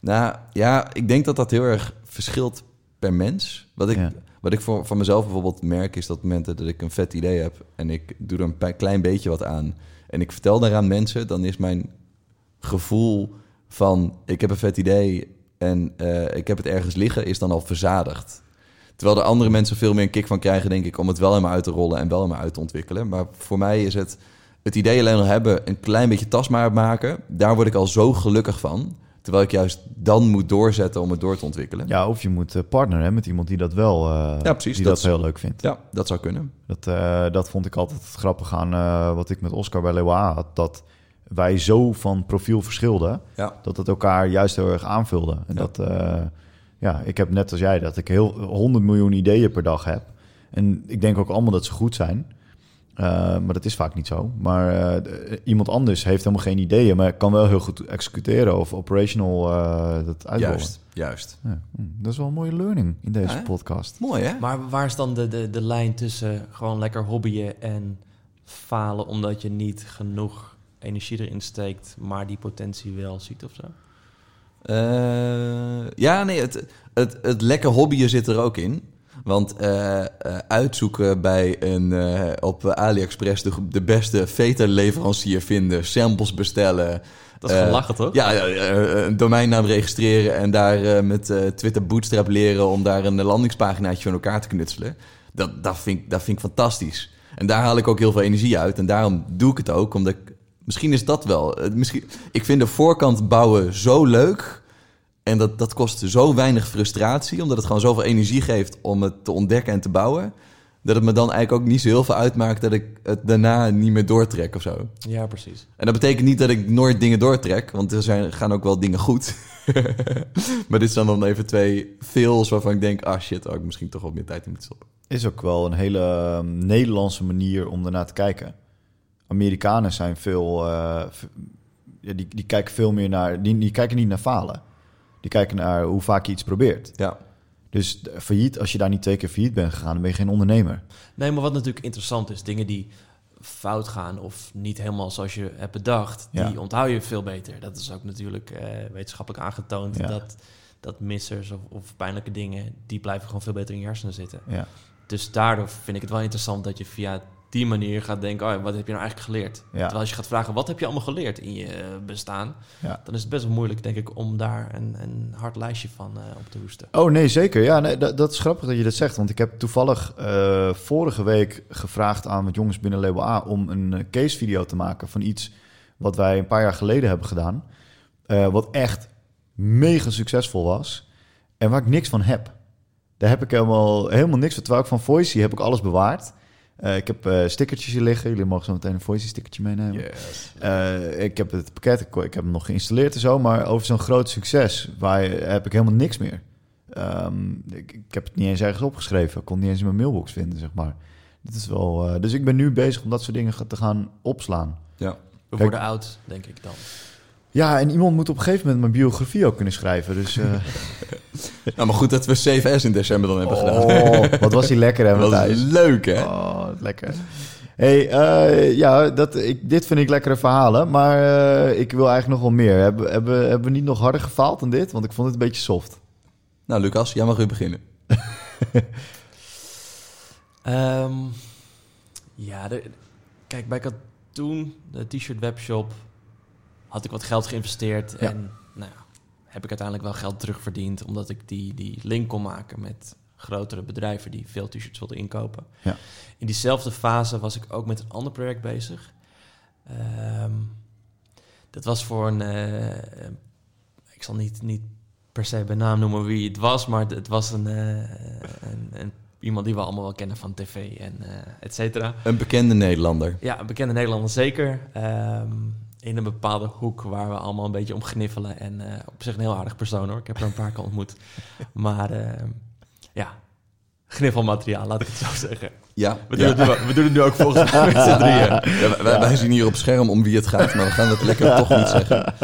Nou ja, ik denk dat dat heel erg verschilt per mens. Wat ik, Ja. Wat ik voor, van mezelf bijvoorbeeld merk, is dat momenten dat ik een vet idee heb en ik doe er een klein beetje wat aan en ik vertel daar aan mensen, dan is mijn gevoel van ik heb een vet idee en eh, ik heb het ergens liggen, is dan al verzadigd. Terwijl er andere mensen veel meer een kick van krijgen, denk ik, om het wel helemaal uit te rollen en wel helemaal uit te ontwikkelen. Maar voor mij is het het idee alleen al hebben, een klein beetje tastbaar maken, daar word ik al zo gelukkig van. Terwijl ik juist dan moet doorzetten om het door te ontwikkelen. Ja, of je moet eh, partneren met iemand die dat wel eh, Ja, precies, die dat heel leuk vindt. Ja, dat zou kunnen. Dat, eh, dat vond ik altijd het grappig aan wat ik met Oscar bij Leeuwen had. Dat wij zo van profiel verschilden, Ja. dat het elkaar juist heel erg aanvulde. En Ja. dat, ja, ik heb net als jij dat ik heel 100 miljoen ideeën per dag heb. En ik denk ook allemaal dat ze goed zijn. Eh, maar dat is vaak niet zo. Maar eh, de- iemand anders heeft helemaal geen ideeën, maar kan wel heel goed executeren of operational eh dat uitrollen. Juist, juist. Ja, hm, dat is wel een mooie learning in deze Ja, podcast. Mooi, hè? Maar waar is dan de, de, de lijn tussen gewoon lekker hobbyen en falen omdat je niet genoeg energie erin steekt, maar die potentie wel ziet of zo? Eh, ja, nee, het, het, het lekke hobbyen zit er ook in. Want eh, eh, uitzoeken bij een, eh, op AliExpress de, de beste feta-leverancier vinden, samples bestellen. Dat is gelachen, toch? Ja, een domeinnaam registreren en daar met Twitter Bootstrap leren om daar een landingspaginaatje van elkaar te knutselen. Dat, dat, vind, ik- dat vind ik fantastisch. En daar haal ik ook heel veel energie uit. En daarom doe ik het ook, omdat ik, misschien is dat wel. Misschien, ik vind de voorkant bouwen zo leuk. En dat, dat kost zo weinig frustratie, omdat het gewoon zoveel energie geeft om het te ontdekken en te bouwen. Dat het me dan eigenlijk ook niet zo heel veel uitmaakt dat ik het daarna niet meer doortrek of zo. Ja, precies. En dat betekent niet dat ik nooit dingen doortrek, want er zijn, gaan ook wel dingen goed. [laughs] maar dit zijn dan even twee fails waarvan ik denk, ah shit, oh, ik misschien toch wat meer tijd in moet stoppen. Is ook wel een hele ehm, Nederlandse manier om ernaar te kijken. Amerikanen zijn veel... eh, ja, die, die kijken veel meer naar... Die, die kijken niet naar falen. Die kijken naar hoe vaak je iets probeert. Ja. Dus de- failliet, als je daar niet twee keer failliet bent gegaan... dan ben je geen ondernemer. Nee, maar wat natuurlijk interessant is, dingen die fout gaan of niet helemaal zoals je hebt bedacht, Ja. die onthoud je veel beter. Dat is ook natuurlijk eh, wetenschappelijk aangetoond Ja. dat, dat missers of, of pijnlijke dingen, die blijven gewoon veel beter in je hersenen zitten. Ja. Dus daardoor vind ik het wel interessant dat je via die manier gaat denken, oh, wat heb je nou eigenlijk geleerd? Ja. Terwijl als je gaat vragen, wat heb je allemaal geleerd in je eh, bestaan? Ja. Dan is het best wel moeilijk, denk ik, om daar een, een hard lijstje van eh, op te hoesten. Oh nee, zeker. Ja, nee, dat, dat is grappig dat je dat zegt. Want ik heb toevallig eh, vorige week gevraagd aan wat jongens binnen Label A... om een case video te maken van iets wat wij een paar jaar geleden hebben gedaan. wat echt mega succesvol was. En waar ik niks van heb. Daar heb ik helemaal, helemaal niks van. Terwijl ik van Voicy heb ik alles bewaard. Eh, ik heb eh, stickertjes hier liggen. Jullie mogen zo meteen een Voicy stickertje meenemen. Eh, ik heb het pakket, ik, ik heb hem nog geïnstalleerd en zo, maar over zo'n groot succes waar heb ik helemaal niks meer. Ehm, ik, ik heb het niet eens ergens opgeschreven, ik kon het niet eens in mijn mailbox vinden, zeg maar. Dit is wel, eh, dus ik ben nu bezig om dat soort dingen te gaan opslaan. Ja. We Kijk- worden oud, denk ik dan. Ja, en iemand moet op een gegeven moment mijn biografie ook kunnen schrijven. Dus, eh, [laughs] Nou, maar goed dat we CVS in december dan hebben gedaan. oh, wat was die lekker, hè, [laughs] Dat is leuk, hè? Oh, lekker. Hey, eh, ja, dat, ik, dit vind ik lekkere verhalen, maar eh, ik wil eigenlijk nog wel meer. Hebben, hebben, hebben we niet nog harder gefaald dan dit? Want ik vond het een beetje soft. Nou, Lucas, jij mag weer beginnen. [laughs] Ehm, ja, de, kijk, bij Katoen, de t-shirt webshop, had ik wat geld geïnvesteerd. Ja. En nou ja, heb ik uiteindelijk wel geld terugverdiend, omdat ik die, die link kon maken met grotere bedrijven die veel t-shirts wilden inkopen. Ja. In diezelfde fase was ik ook met een ander project bezig. Ehm, dat was voor een, eh, ik zal niet, niet per se bij naam noemen wie het was, maar het, was een, eh, een, een iemand die we allemaal wel kennen van tv en eh et cetera. Een bekende Nederlander. Ja, een bekende Nederlander zeker. Ehm, in een bepaalde hoek waar we allemaal een beetje om gniffelen. En eh, op zich een heel aardig persoon hoor. Ik heb er een paar keer ontmoet. [laughs] Maar ehm, ja, gniffelmateriaal, laat ik het zo zeggen. Ja, We, ja. doen, het nu, we doen het nu ook volgens mij met z'n drieën. Ja, wij, wij zien hier op scherm om wie het gaat, maar we gaan het lekker toch niet zeggen.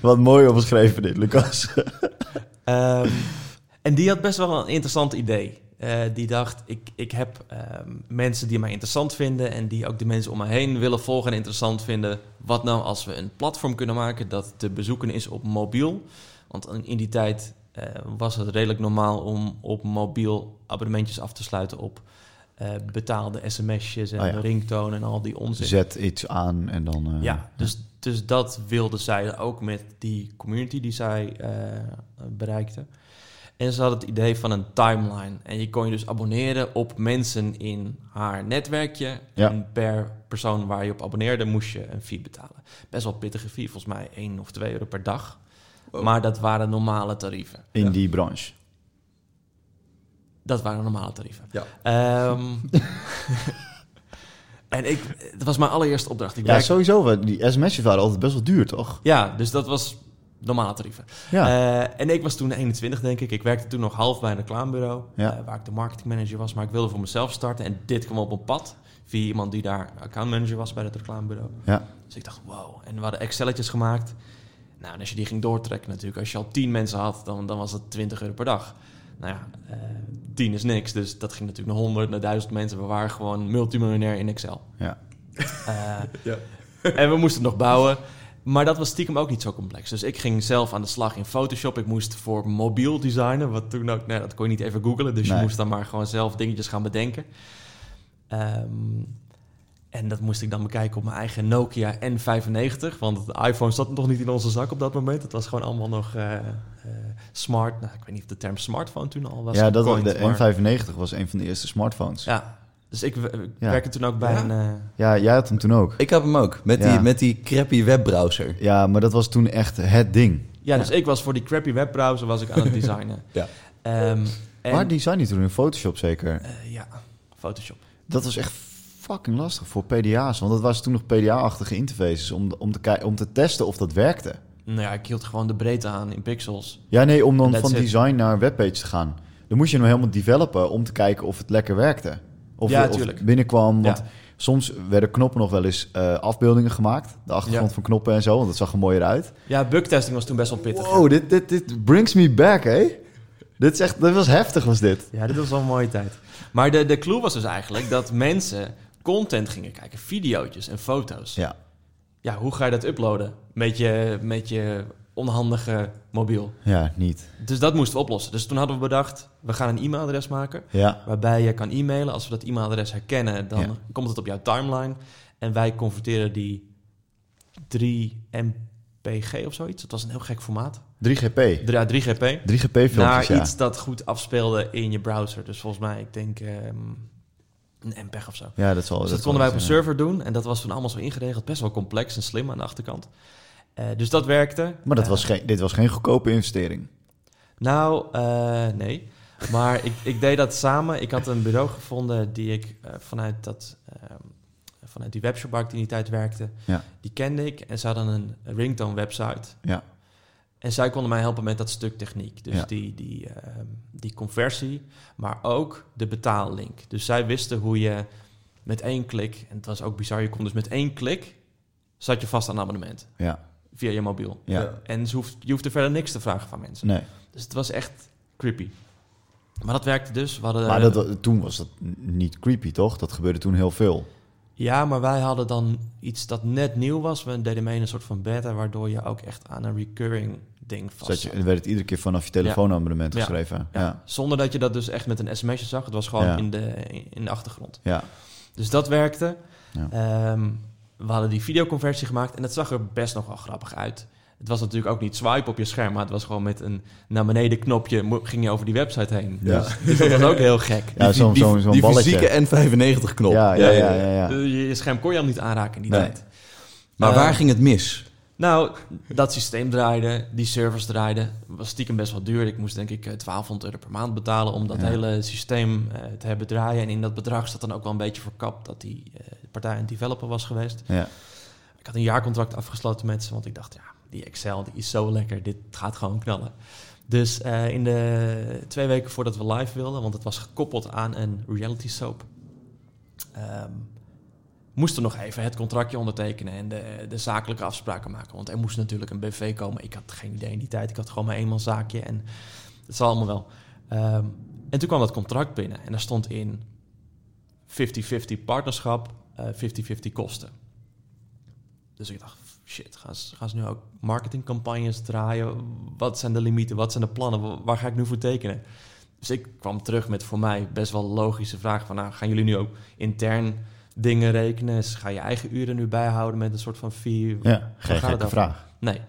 Wat mooi opgeschreven dit, Lucas. Ehm, en die had best wel een interessant idee. Eh, die dacht, ik, ik heb ehm, mensen die mij interessant vinden... en die ook de mensen om me heen willen volgen en interessant vinden. Wat nou als we een platform kunnen maken dat te bezoeken is op mobiel? Want in die tijd eh, was het redelijk normaal om op mobiel abonnementjes af te sluiten... op eh, betaalde sms'jes en ja. ringtoon en al die onzin. Zet iets aan en dan... Ja, dus, dus dat wilde zij ook met die community die zij bereikte. En ze had het idee van een timeline. En je kon je dus abonneren op mensen in haar netwerkje. Ja. En per persoon waar je op abonneerde moest je een fee betalen. Best wel pittige fee, volgens mij 1 of 2 euro per dag. Wow. Maar dat waren normale tarieven. In Ja. die branche. Dat waren normale tarieven. Ja. Ehm, [laughs] en ik, het was mijn allereerste opdracht. Ik Ja, sowieso. wel. Die sms'jes waren altijd best wel duur, toch? ja, dus dat was normale tarieven. Ja. Eh, en ik was toen 21, denk ik. Ik werkte toen nog half bij een reclamebureau, Ja. eh, waar ik de marketingmanager was. Maar ik wilde voor mezelf starten. En dit kwam op een pad via iemand die daar accountmanager was bij het reclamebureau. ja. Dus ik dacht, wow. En we hadden Excelletjes gemaakt. Nou, en als je die ging doortrekken natuurlijk. Als je al 10 mensen had, dan, dan was het 20 euro per dag. Nou ja, eh 10 is niks. Dus dat ging natuurlijk naar 100, naar 1000 mensen. We waren gewoon multimiljonair in Excel. Ja. Eh, Ja. en we moesten het nog bouwen. Maar dat was stiekem ook niet zo complex. Dus ik ging zelf aan de slag in Photoshop. Ik moest voor mobiel designen, wat toen ook... Nee, dat kon je niet even googlen. Dus Nee. je moest dan maar gewoon zelf dingetjes gaan bedenken. Ehm, en dat moest ik dan bekijken op mijn eigen Nokia N95. Want de iPhone zat nog niet in onze zak op dat moment. Het was gewoon allemaal nog eh, eh, smart. Nou, ik weet niet of de term smartphone toen al was. ja, dat, de maar- N95 was een van de eerste smartphones. Ja, dus ik, ik Ja. werkte toen ook bij Ja? een... eh, jij had hem toen ook. Ik heb hem ook, met die, Ja. met die crappy webbrowser. Ja, maar dat was toen echt het ding. ja, dus ik was voor die crappy webbrowser was ik aan het [laughs] designen. Ja. Ehm, en, Waar design je toen in Photoshop zeker? eh, ja, Photoshop. Dat was echt fucking lastig voor PDA's. Want dat was toen nog PDA-achtige interfaces om, om, te, om te testen of dat werkte. Nou ja, ik hield gewoon de breedte aan in pixels. Ja, nee, om dan van it. design naar webpage te gaan. Dan moest je hem helemaal developen om te kijken of het lekker werkte. Of, Ja, of binnenkwam. Want Ja. soms werden knoppen nog wel eens eh, afbeeldingen gemaakt. De achtergrond Ja. van knoppen en zo, want dat zag er mooier uit. Ja, bugtesting was toen best wel pittig. Wow, dit, dit, dit brings me back, hè? Dit is echt, dit was heftig, was dit. Ja, dit was wel een mooie tijd. Maar de, de clue was dus eigenlijk dat mensen content gingen kijken, video's en foto's. Ja, Ja, hoe ga je dat uploaden met je, met je onhandige mobiel? ja niet. Dus dat moesten we oplossen. Dus toen hadden we bedacht, we gaan een e-mailadres maken... Ja, waarbij je kan e-mailen. Als we dat e-mailadres herkennen, dan Ja. komt het op jouw timeline. En wij converteren die 3 mpg of zoiets. Dat was een heel gek formaat. 3GP. 3, ja, 3gp. 3GP-filmpjes, Naar ja. iets dat goed afspeelde in je browser. Dus volgens mij, ik denk ehm, een MPEG of zo. Ja, dat zal dus dat zal konden wij op een server doen. En dat was toen allemaal zo ingeregeld. Best wel complex en slim aan de achterkant. Eh, dus dat werkte. Maar dat Eh, was geen, dit was geen goedkope investering. Nou, eh, nee. Maar ik, ik deed dat samen. Ik had een bureau gevonden die ik vanuit, dat, ehm, vanuit die webshop waar ik in die tijd werkte, Ja. die kende ik. En ze hadden een ringtone website. Ja. En zij konden mij helpen met dat stuk techniek. Dus Ja. die, die, ehm, die conversie, maar ook de betaallink. Dus zij wisten hoe je met één klik, en het was ook bizar, je kon dus met één klik, zat je vast aan een abonnement Ja, via je mobiel. ja. En ze hoeft, je hoefde verder niks te vragen van mensen. Nee. Dus het was echt creepy. Maar dat werkte dus. We hadden, Maar dat, toen was dat niet creepy, toch? Dat gebeurde toen heel veel. Ja, maar wij hadden dan iets dat net nieuw was. We deden mee in een soort van beta, waardoor je ook echt aan een recurring ding vast Zat je, en werd het iedere keer vanaf je telefoonabonnement Ja. geschreven. Ja. Ja. Zonder dat je dat dus echt met een sms'je zag. Het was gewoon Ja. in, de, in de achtergrond. Ja. Dus dat werkte. Ja. We hadden die videoconversie gemaakt en het zag er best nog wel grappig uit. Het was natuurlijk ook niet swipe op je scherm, maar het was gewoon met een naar beneden knopje ging je over die website heen. Ja. Dus, dus dat was ook heel gek. Ja, zo'n die, fysieke N95-knop. Ja, ja, ja, ja, ja. Je, je scherm kon je al niet aanraken in die Nee. tijd. Maar Eh, waar ging het mis? Nou, dat systeem draaide, die servers draaiden, was stiekem best wel duur. Ik moest denk ik eh, 1200 euro per maand betalen om dat Ja. hele systeem eh, te hebben draaien. En in dat bedrag zat dan ook wel een beetje verkapt dat die eh, partij een developer was geweest. Ja. Ik had een jaarcontract afgesloten met ze, want ik dacht, ja, die Excel die is zo lekker, dit gaat gewoon knallen. Dus eh, in de twee weken voordat we live wilden, want het was gekoppeld aan een reality soap, ehm, moesten nog even het contractje ondertekenen en de, de zakelijke afspraken maken. Want er moest natuurlijk een BV komen. Ik had geen idee in die tijd. Ik had gewoon mijn eenmanszaakje en het zal allemaal wel. Ehm, en toen kwam dat contract binnen en daar stond in 50-50 partnerschap, eh, 50-50 kosten. Dus ik dacht, shit, gaan ze, gaan ze nu ook marketingcampagnes draaien? Wat zijn de limieten? Wat zijn de plannen? Wa- Waar ga ik nu voor tekenen? Dus ik kwam terug met voor mij best wel logische vragen van... Nou, gaan jullie nu ook intern dingen rekenen? Ga je eigen uren nu bijhouden met een soort van fee? ja, geen gekke vraag. Nee.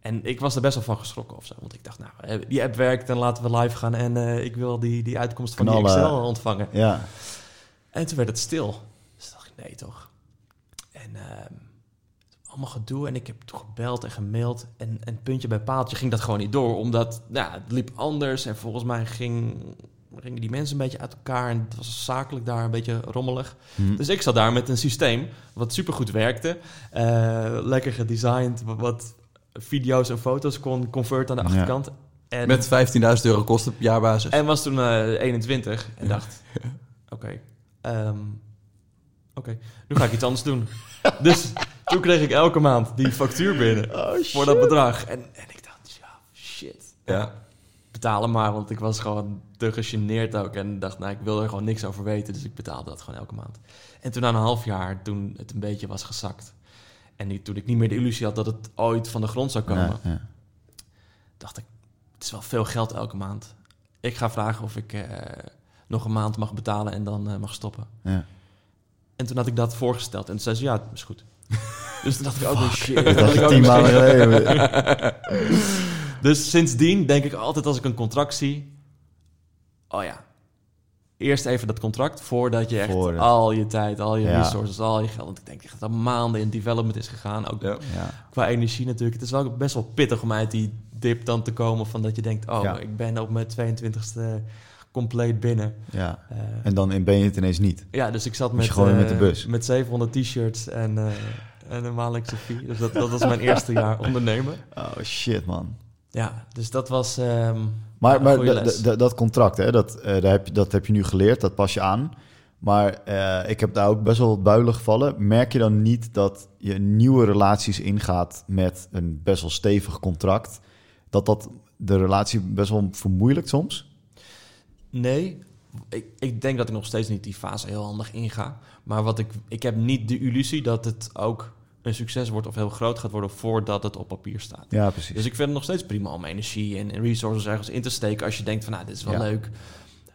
En ik was er best wel van geschrokken of zo. Want ik dacht, nou, eh, die app werkt en laten we live gaan... en eh, ik wil die, die uitkomst van die. Excel ontvangen. Ja, En toen werd het stil. Dus dacht ik, nee toch. En ehm, allemaal gedoe. En ik heb toen gebeld en gemaild. En, en puntje bij paaltje ging dat gewoon niet door. Omdat nou, het liep anders. En volgens mij ging, gingen die mensen een beetje uit elkaar. En het was zakelijk daar een beetje rommelig. Hm. Dus ik zat daar met een systeem wat supergoed werkte. Eh, lekker gedesigned. wa- Wat video's en foto's kon convert aan de Ja. achterkant. En, Met 15.000 euro kosten op jaarbasis. en was toen eh 21 en dacht, oké, ehm, oké, nu ga ik iets anders doen. [laughs] dus toen kreeg ik elke maand die factuur binnen Oh, voor dat bedrag. En, en ik dacht, ja, shit. Ja. Betalen maar, want ik was gewoon te gegeneerd ook. En dacht, nou, ik wil er gewoon niks over weten. Dus ik betaalde dat gewoon elke maand. En toen na een half jaar, toen het een beetje was gezakt... En toen ik niet meer de illusie had dat het ooit van de grond zou komen, Ja, ja. dacht ik, het is wel veel geld elke maand. Ik ga vragen of ik eh, nog een maand mag betalen en dan eh, mag stoppen. Ja. En toen had ik dat voorgesteld en toen zei ze, ja, is goed. [laughs] dus toen dacht ik ook, oh shit. Dat ik ook tien maanden [laughs] geleden. [laughs] Dus sindsdien denk ik altijd als ik een contract zie... Oh ja, eerst even dat contract voordat je echt al je tijd, al je Ja. resources, al je geld... Want ik denk echt dat er maanden in development is gegaan. Ook Ja. Qua energie natuurlijk. Het is wel best wel pittig om uit die dip dan te komen van dat je denkt... Oh, Ja. ik ben op mijn 22e compleet binnen. ja. Eh, En dan ben je het ineens niet. ja, dus ik zat met, gewoon met de eh, bus. met 700 t-shirts en, eh, en een maandelijkse fee. Dus dat, dat was mijn [laughs] eerste jaar ondernemen. Oh shit, man. Ja, dus dat was... ehm, Maar, maar dat contract, hè, dat, eh, daar heb je, dat heb je nu geleerd, dat pas je aan. Maar eh, ik heb daar ook best wel wat builen gevallen. Merk je dan niet dat je nieuwe relaties ingaat met een best wel stevig contract? Dat dat de relatie best wel vermoeilijkt soms? Nee, ik, ik denk dat ik nog steeds niet die fase heel handig inga. Maar wat ik, ik heb niet de illusie dat het ook een succes wordt of heel groot gaat worden voordat het op papier staat. Ja, precies. Dus ik vind het nog steeds prima om energie en, en resources ergens in te steken als je denkt van nou, dit is wel Ja. leuk.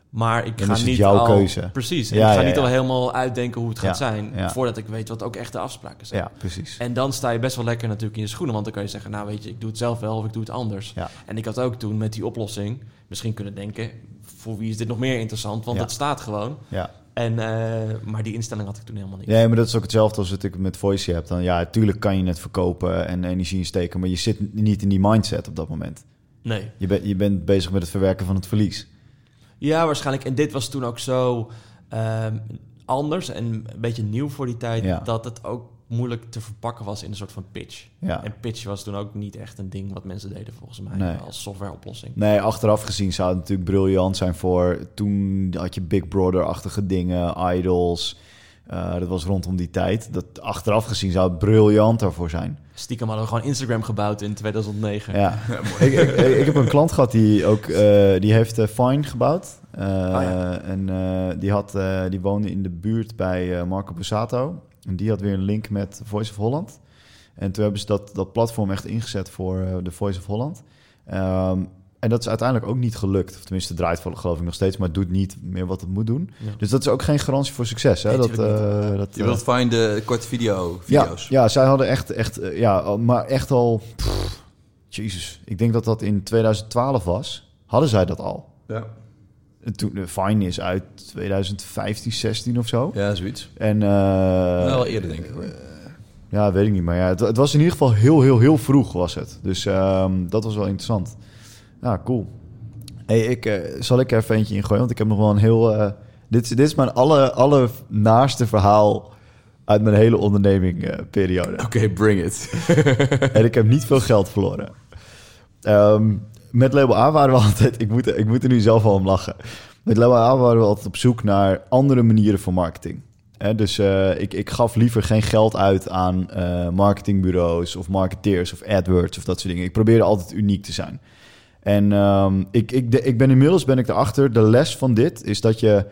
Maar ik ga niet jouw al, keuze. Precies. Ja, ik ga ja, niet al helemaal uitdenken hoe het gaat zijn voordat ik weet wat ook echt de afspraken zijn. ja, precies. En dan sta je best wel lekker natuurlijk in je schoenen. Want dan kan je zeggen, nou weet je, ik doe het zelf wel of ik doe het anders. Ja. En ik had ook toen met die oplossing misschien kunnen denken... voor wie is dit nog meer interessant? Want het staat gewoon. Ja. En, eh, maar die instelling had ik toen helemaal niet. Nee, maar dat is ook hetzelfde als wat ik met Voice heb. Dan ja, natuurlijk kan je het verkopen en energie insteken, maar je zit niet in die mindset op dat moment. Nee. Je, bent je bent bezig met het verwerken van het verlies. Ja, waarschijnlijk. En dit was toen ook zo ehm, anders en een beetje nieuw voor die tijd... Ja. dat het ook moeilijk te verpakken was in een soort van pitch. Ja. En pitch was toen ook niet echt een ding wat mensen deden volgens mij Nee. als softwareoplossing. Nee, achteraf gezien zou het natuurlijk briljant zijn voor... Toen had je Big Brother-achtige dingen, Idols. Eh, dat was rondom die tijd. Dat, achteraf gezien zou het briljant daarvoor zijn. Stiekem hadden we gewoon Instagram gebouwd in 2009. Ja. [laughs] [laughs] ik, ik, ik heb een klant gehad die ook... eh, die heeft Fine gebouwd. Eh, ja. En eh, die, had, die woonde in de buurt bij Marco Bussato. En die had weer een link met Voice of Holland. En toen hebben ze dat, dat platform echt ingezet voor eh, de Voice of Holland. Ehm, en dat is uiteindelijk ook niet gelukt. Of tenminste, draait geloof ik nog steeds, maar het doet niet meer wat het moet doen. Ja. Dus dat is ook geen garantie voor succes. Hè? Nee, dat, eh, dat, Je wilt fijn de korte video, ja, video's. ja, zij hadden echt, echt ja, maar echt al, pff, jezus, ik denk dat dat in 2012 was. Hadden zij dat al? Ja, toen, de Fine is uit 2015, 16 of zo. ja zoiets. En, eh, Wel eerder, denk ik. Hoor. ja, weet ik niet, maar ja, het, het was in ieder geval heel, heel, heel vroeg was het. Dus ehm, dat was wel interessant. Ja, cool. Hey, ik, eh, zal ik er even eentje ingooien, want ik heb nog wel een heel... eh, dit, is- dit is mijn alle, alle naaste verhaal uit mijn hele onderneming eh, periode. Oké, bring it. [laughs] en ik heb niet veel geld verloren. Ehm, met Label A waren we [laughs] altijd... Ik moet, ik moet er nu zelf al om lachen. Met Label A waren we altijd op zoek naar andere manieren voor marketing. Dus eh, ik, ik gaf liever geen geld uit aan eh, marketingbureaus of marketeers of AdWords of dat soort dingen. Ik probeerde altijd uniek te zijn. En ehm, ik, ik, de- ik ben inmiddels ben ik erachter. De les van dit is dat je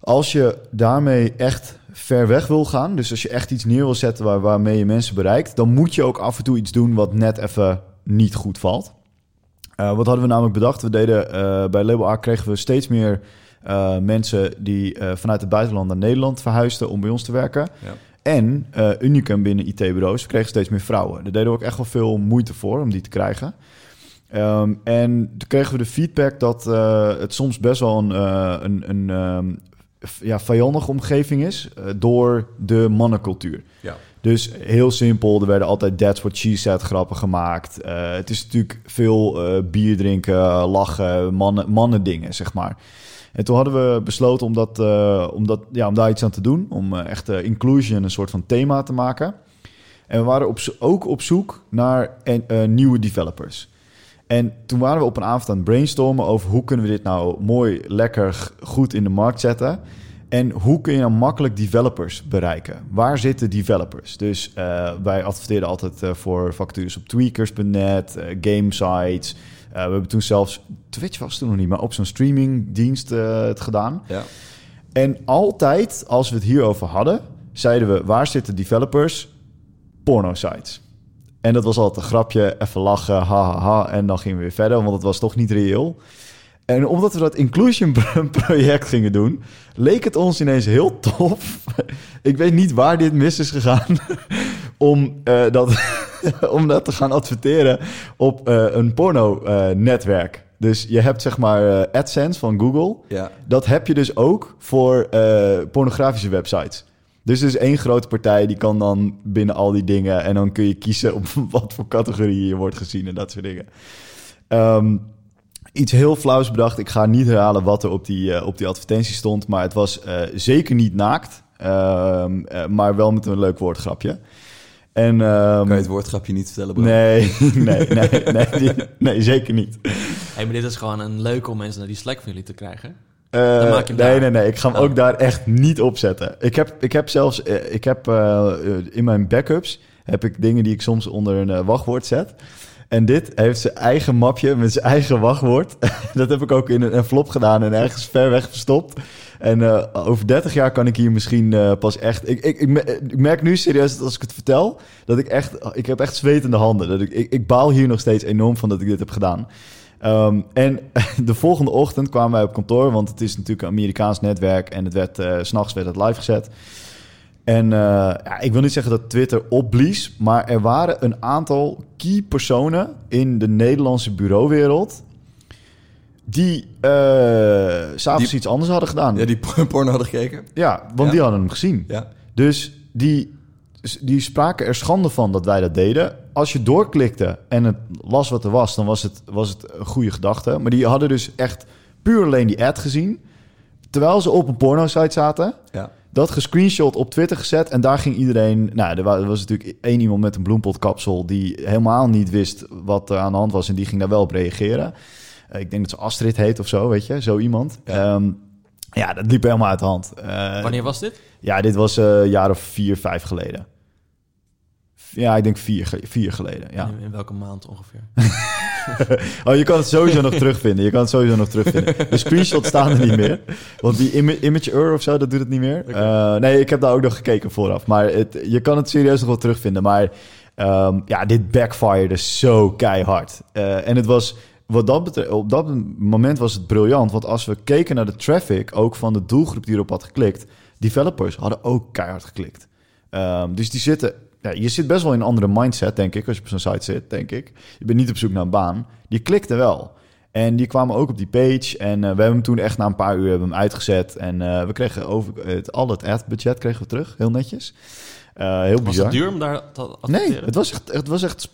als je daarmee echt ver weg wil gaan, dus als je echt iets neer wil zetten waar, waarmee je mensen bereikt, dan moet je ook af en toe iets doen wat net even niet goed valt. Eh, wat hadden we namelijk bedacht? We deden eh, bij Label A kregen we steeds meer eh, mensen die vanuit het buitenland naar Nederland verhuisden om bij ons te werken. Ja. En Unicum binnen IT-bureaus, we kregen steeds meer vrouwen. Daar deden we ook echt wel veel moeite voor om die te krijgen. Ehm, en toen kregen we de feedback dat het soms best wel een, een, een ehm, ja, vijandige omgeving is door de mannencultuur. Ja. Dus heel simpel, er werden altijd that's what she said grappen gemaakt. Eh, het is natuurlijk veel eh, bier drinken, lachen, mannen, mannen dingen, zeg maar. En toen hadden we besloten om, dat, eh, om, dat, ja, om daar iets aan te doen. Om echt inclusion een soort van thema te maken. En we waren op, ook op zoek naar nieuwe developers. En toen waren we op een avond aan het brainstormen over hoe kunnen we dit nou mooi, lekker, goed in de markt zetten. En hoe kun je nou makkelijk developers bereiken? Waar zitten developers? Dus eh, wij adverteerden altijd eh, voor vacatures op tweakers.net, game sites. Eh, we hebben toen zelfs, Twitch was toen nog niet, maar op zo'n streamingdienst het gedaan. Ja. En altijd als we het hierover hadden, zeiden we: waar zitten developers? porno-sites. En dat was altijd een grapje, even lachen, ha, ha, ha. En dan gingen we weer verder, want het was toch niet reëel. En omdat we dat inclusion [laughs] project gingen doen, leek het ons ineens heel tof. [laughs] Ik weet niet waar dit mis is gegaan. [laughs] Om, eh, dat, om dat te gaan adverteren op eh, een porno-netwerk. dus je hebt zeg maar eh, AdSense van Google. Ja. Dat heb je dus ook voor eh, pornografische websites. Dus er is één grote partij die kan dan binnen al die dingen... en dan kun je kiezen op wat voor categorie je wordt gezien en dat soort dingen. Ehm, iets heel flauws bedacht. Ik ga niet herhalen wat er op die, eh, op die advertentie stond... maar het was eh, zeker niet naakt, ehm, eh, maar wel met een leuk woordgrapje. En, ehm, Kan je het woordgrapje niet vertellen, Bram? [laughs] Nee, nee, nee, nee, nee, zeker niet. Hey, maar dit is gewoon een leuk om mensen naar die Slack van jullie te krijgen. Eh, Dan maak je hem nee, daar. nee, nee. Ik ga hem Oh. ook daar echt niet op zetten. Ik heb, ik heb zelfs eh, ik heb, in mijn backups heb ik dingen die ik soms onder een wachtwoord zet. En dit heeft zijn eigen mapje met zijn eigen wachtwoord. [laughs] dat heb ik ook in een envelop gedaan en ergens ver weg verstopt. En eh, over 30 jaar kan ik hier misschien eh, pas echt... Ik, ik, ik, me- ik merk nu serieus als ik het vertel... dat ik echt... Ik heb echt zwetende handen. Dat ik, ik, baal hier nog steeds enorm van dat ik dit heb gedaan. Ehm, en [laughs] de volgende ochtend kwamen wij op kantoor, want het is natuurlijk een Amerikaans netwerk en het werd, eh, s s'nachts werd het live gezet. En eh, ja, ik wil niet zeggen dat Twitter opblies, maar er waren een aantal key personen in de Nederlandse bureauwereld die eh s'avonds Die- iets anders hadden gedaan. Ja, die [laughs] porno hadden gekeken. want Ja. die hadden hem gezien. Ja. Dus die, die spraken er schande van dat wij dat deden. Als je doorklikte en het las wat er was, dan was het, was het een goede gedachte. Maar die hadden dus echt puur alleen die ad gezien. Terwijl ze op een porno-site zaten. Ja. Dat gescreenshot op Twitter gezet. En daar ging iedereen... Nou, er wa- er was natuurlijk één iemand met een bloempotkapsel... die helemaal niet wist wat er aan de hand was. En die ging daar wel op reageren. Eh, ik denk dat ze Astrid heet of zo, weet je. Zo iemand. Ja. Ja, ja dat liep helemaal uit de hand. Eh, Wanneer was dit? ja, dit was eh, een jaar of vier, vijf geleden. Ja, ik denk vier, vier geleden. Ja. In, in welke maand ongeveer? [laughs] Oh, je kan het sowieso nog terugvinden. Je kan het sowieso nog terugvinden. De screenshots staan er niet meer. Want die Ima- Image of zo, dat doet het niet meer. Eh, nee, ik heb daar ook nog gekeken vooraf. Maar het, je kan het serieus nog wel terugvinden. Maar ehm, ja, dit backfired zo keihard. Eh, en het was... Wat dat betreft, op dat moment was het briljant. Want als we keken naar de traffic, ook van de doelgroep die erop had geklikt, developers hadden ook keihard geklikt. Ehm, dus die zitten, ja, je zit best wel in een andere mindset, denk ik, als je op zo'n site zit, denk ik. Je bent niet op zoek naar een baan. Die klikten wel. En die kwamen ook op die page. En eh, we hebben hem toen echt na een paar uur hebben hem uitgezet. En eh, we kregen over het, al het ad-budget kregen we terug, heel netjes. Eh, heel Was bizar. het duur om daar te Nee, adverteren? het was echt, het was echt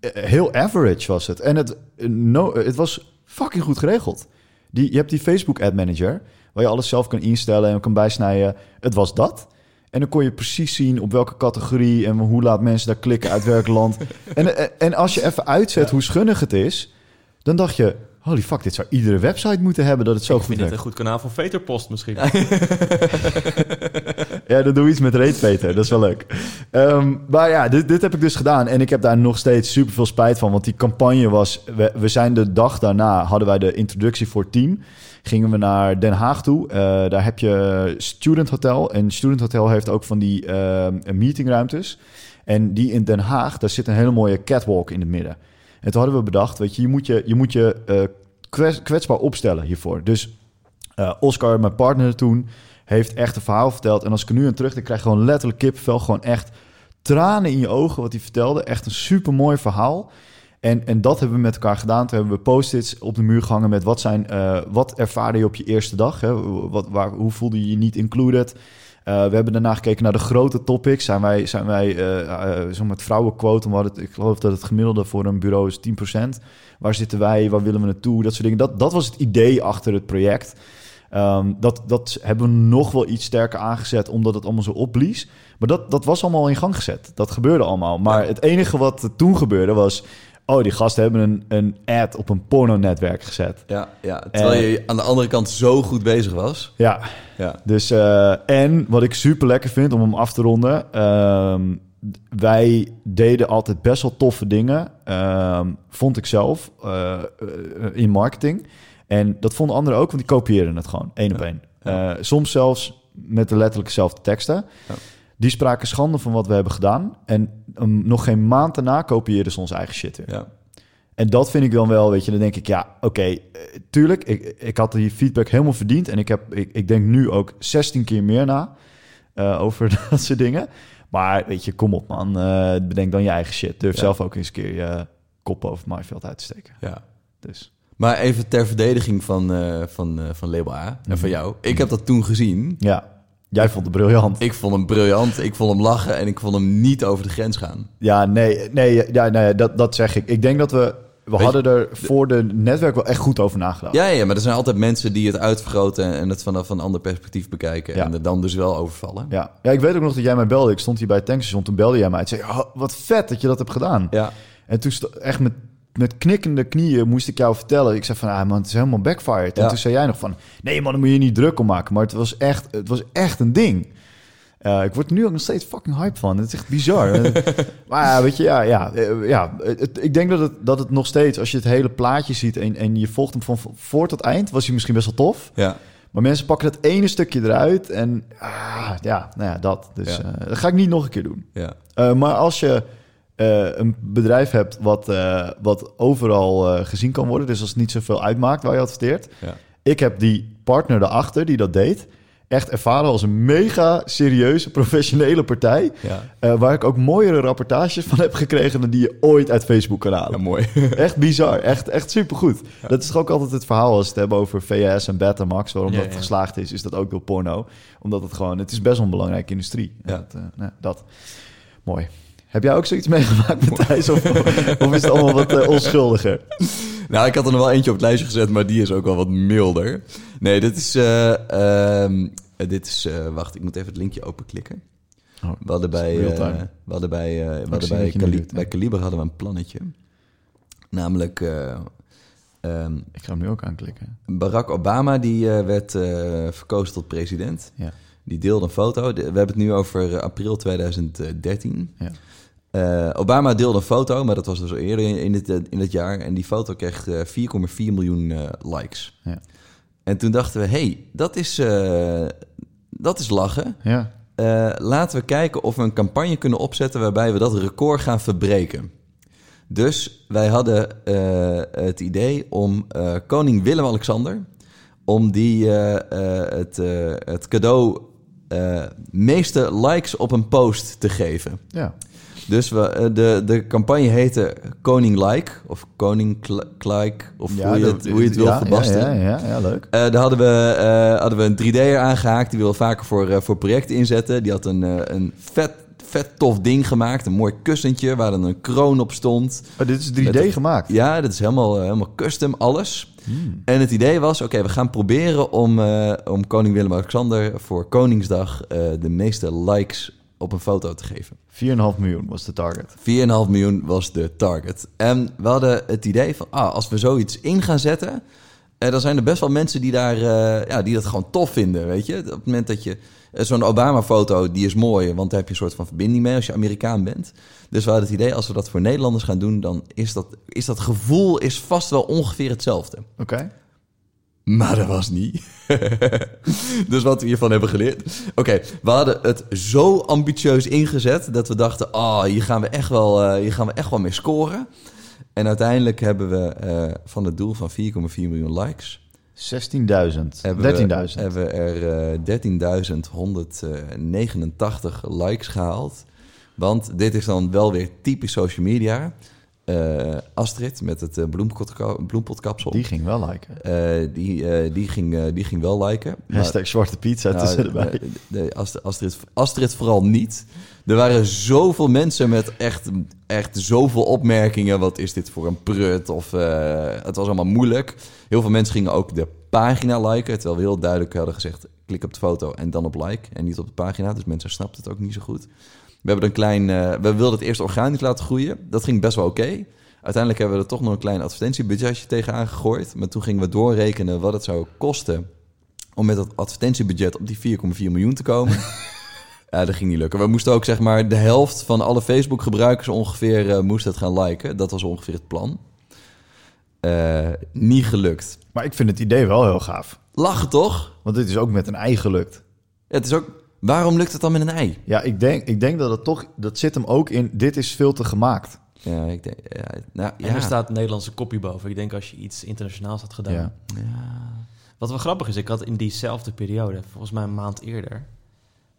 heel average was het. En het, no, het was fucking goed geregeld. Die, je hebt die Facebook Ad Manager, waar je alles zelf kan instellen en kan bijsnijden. Het was dat. En dan kon je precies zien op welke categorie en hoe laat mensen daar klikken uit welk land. [laughs] En, en, en als je even uitzet hoe schunnig het is, dan dacht je, holy fuck, dit zou iedere website moeten hebben dat het zo ik goed vind dit werkt. een goed kanaal voor Veterpost misschien. [laughs] Ja, dan doe iets met reetveter. Dat is wel leuk. Ehm, maar ja, dit, dit heb ik dus gedaan. En ik heb daar nog steeds super veel spijt van. Want die campagne was... We, we zijn de dag daarna... hadden wij de introductie voor team. Gingen we naar Den Haag toe. Eh, daar heb je Student Hotel. En Student Hotel heeft ook van die ehm, meetingruimtes. En die in Den Haag, daar zit een hele mooie catwalk in het midden. En toen hadden we bedacht, weet je, je moet je, je, moet je eh, kwets- kwetsbaar opstellen hiervoor. Dus eh, Oscar, mijn partner toen, heeft echt een verhaal verteld. En als ik er nu aan terug, dan krijg je gewoon letterlijk kippenvel. Gewoon echt tranen in je ogen wat hij vertelde. Echt een super mooi verhaal. En, en dat hebben we met elkaar gedaan. Toen hebben we post-its op de muur gehangen met wat, zijn, eh, wat ervaarde je op je eerste dag? Hè? Wat, waar, hoe voelde je je niet included? Eh, we hebben daarna gekeken naar de grote topics. Zijn wij, zijn wij eh zo met vrouwenquote, we hadden het- ik geloof dat het gemiddelde voor een bureau is 10%. Waar zitten wij? Waar willen we naartoe? Dat soort dingen. Dat, dat was het idee achter het project. Ehm, dat, dat hebben we nog wel iets sterker aangezet, omdat het allemaal zo opblies. Maar dat, dat was allemaal in gang gezet. Dat gebeurde allemaal. Maar het enige wat toen gebeurde was... Oh, die gasten hebben een, een ad op een pornonetwerk gezet. Ja, ja. Terwijl je aan de andere kant zo goed bezig was. Ja, Ja. dus... eh, en wat ik super lekker vind, om hem af te ronden... ehm, wij deden altijd best wel toffe dingen, ehm, vond ik zelf, eh, eh, in marketing. En dat vonden anderen ook, want die kopieerden het gewoon, één op één. Ja. Soms zelfs met de letterlijk dezelfde teksten. Ja. Die spraken schande van wat we hebben gedaan. En um, nog geen maand daarna kopieerden ze onze eigen shit weer. Ja. En dat vind ik dan wel, weet je, dan denk ik, ja, oké, eh, tuurlijk, ik, ik had die feedback helemaal verdiend. En ik, heb, ik, ik denk nu ook 16 keer meer na eh, over [laughs] dat soort dingen. Maar weet je, kom op man, Eh, bedenk dan je eigen shit. Durf Ja. zelf ook eens een keer je kop over het maaiveld uit te steken. ja. Dus Maar even ter verdediging van, eh, van, van Label A en van jou. Ik heb dat toen gezien. ja, jij vond het briljant. Ik vond hem briljant, ik vond hem lachen en ik vond hem niet over de grens gaan. Ja, nee, nee, ja, nee dat, dat zeg ik. Ik denk dat we, we je- hadden er voor de netwerk wel echt goed over nagedacht. Ja, ja, maar er zijn altijd mensen die het uitvergroten en het vanaf een ander perspectief bekijken. Ja. En er dan dus wel overvallen. Ja. ja, ik weet ook nog dat jij mij belde. Ik stond hier bij het tankstation, toen belde jij mij. en zei, oh, wat vet dat je dat hebt gedaan. Ja, En toen echt met, met knikkende knieën moest ik jou vertellen. Ik zei van, ah man, het is helemaal backfired. En Ja. toen zei jij nog van, nee man, daar moet je niet druk om maken. Maar het was echt, het was echt een ding. Eh, ik word er nu ook nog steeds fucking hype van. Het is echt bizar. [laughs] maar ja, weet je, ja, ja, eh, ja het- ik denk dat het, dat het nog steeds, als je het hele plaatje ziet en, en je volgt hem van voor tot eind, was hij misschien best wel tof. ja. Maar mensen pakken dat ene stukje eruit en ah, ja, nou ja, dat. Dus Ja. eh, dat ga ik niet nog een keer doen. ja. Maar als je eh, een bedrijf hebt wat, eh, wat overal eh, gezien kan worden, dus als het niet zoveel uitmaakt waar je adverteert. Ja. Ik heb die partner daarachter die dat deed, echt ervaren als een mega serieuze, professionele partij. Ja. waar ik ook mooiere rapportages van heb gekregen dan die je ooit uit Facebook kan halen. ja, mooi. [laughs] Echt bizar. Echt, echt supergoed. Dat is toch ook altijd het verhaal als we het hebben over VS en Betamax. Waarom dat geslaagd is, is dat ook door porno. Omdat het gewoon... Het is best wel een belangrijke industrie. Ja. Dat, dat. Mooi. Heb jij ook zoiets meegemaakt [laughs] met Thijs? Of, of is het allemaal wat eh, onschuldiger? Nou, ik had er nog wel eentje op het lijstje gezet, maar die is ook wel wat milder. Nee, dit is... eh, ehm, eh, dit is wacht, ik moet even het linkje openklikken. Oh, We hadden bij, time. we hadden bij, eh, we hadden bij, doet, Kaliber hadden we een plannetje. Namelijk, eh, ehm, Ik ga hem nu ook aanklikken. Barack Obama die werd verkozen tot president. Ja. Die deelde een foto. De- we hebben het nu over april 2013. Ja. Eh, Obama deelde een foto, maar dat was dus al eerder in, in, dit, eh, in dit jaar. En die foto kreeg eh, 4,4 miljoen eh, likes. Ja. En toen dachten we, hey, dat is, dat is lachen. Ja. Laten we kijken of we een campagne kunnen opzetten waarbij we dat record gaan verbreken. Dus wij hadden het idee om koning Willem-Alexander... om die het, het cadeau meeste likes op een post te geven. Ja. Dus we, eh, de, de campagne heette Koning Like of Koning Kl- Like... of ja, hoe, je het, hoe je het wil ja, verbasten. Ja, ja, ja, ja, leuk. Eh, daar hadden we, eh, hadden we een 3D'er aangehaakt. Die wil vaker voor, voor projecten inzetten. Die had een, een vet, vet tof ding gemaakt. Een mooi kussentje waar dan een kroon op stond. Oh, dit is 3D Met een- gemaakt. Ja, dat is helemaal, helemaal custom, alles. Hmm. En het idee was, oké, we gaan proberen om, om koning Willem-Alexander voor Koningsdag de meeste likes op een foto te geven. 4,5 miljoen was de target. 4,5 miljoen was de target. En we hadden het idee van, ah, als we zoiets in gaan zetten... Eh, dan zijn er best wel mensen die, daar, eh, ja, die dat gewoon tof vinden, weet je. Op het moment dat je... eh, Zo'n Obama-foto, die is mooi, want daar heb je een soort van verbinding mee als je Amerikaan bent. Dus we hadden het idee, als we dat voor Nederlanders gaan doen... dan is dat, is dat gevoel is vast wel ongeveer hetzelfde. Oké. Maar dat was niet. [laughs] dus wat we hiervan hebben geleerd. Oké, we hadden het zo ambitieus ingezet dat we dachten: ah, hier gaan we echt wel, eh, hier gaan we echt wel mee scoren. En uiteindelijk hebben we eh, van het doel van 4,4 miljoen likes. 16.000. 13.000. Hebben we, hebben we er eh 13.189 likes gehaald. Want dit is dan wel weer typisch social media. Eh, Astrid met het bloempotkapsel. Die ging wel liken. Eh, die, die, ging, die ging wel liken. Maar- Hashtag zwarte pizza Nou, tussen erbij. Astrid, Astrid vooral niet. Er waren zoveel mensen met echt, echt zoveel opmerkingen. Wat is dit voor een prut? Of het was allemaal moeilijk. Heel veel mensen gingen ook de pagina liken. Terwijl we heel duidelijk hadden gezegd... klik op de foto en dan op like. En niet op de pagina. Dus mensen snapten het ook niet zo goed. We, hebben een klein, eh, we wilden het eerst organisch laten groeien. Dat ging best wel oké. Uiteindelijk hebben we er toch nog een klein advertentiebudgetje tegenaan gegooid. Maar toen gingen we doorrekenen wat het zou kosten om met dat advertentiebudget op die 4,4 miljoen te komen. [laughs] ja, dat ging niet lukken. We moesten ook zeg maar de helft van alle Facebook-gebruikers ongeveer eh, moest het gaan liken. Dat was ongeveer het plan. Eh, niet gelukt. Maar ik vind het idee wel heel gaaf. Lachen toch? Want dit is ook met een ei gelukt. Het is ook Waarom lukt het dan met een ei? Ja, ik denk, ik denk dat het toch... Dat zit hem ook in... Dit is veel te gemaakt. Ja, ik denk... Ja, nou, En ja. er staat een Nederlandse kopie boven. Ik denk als je iets internationaals had gedaan. Ja. Ja. Wat wel grappig is, ik had in diezelfde periode, volgens mij een maand eerder,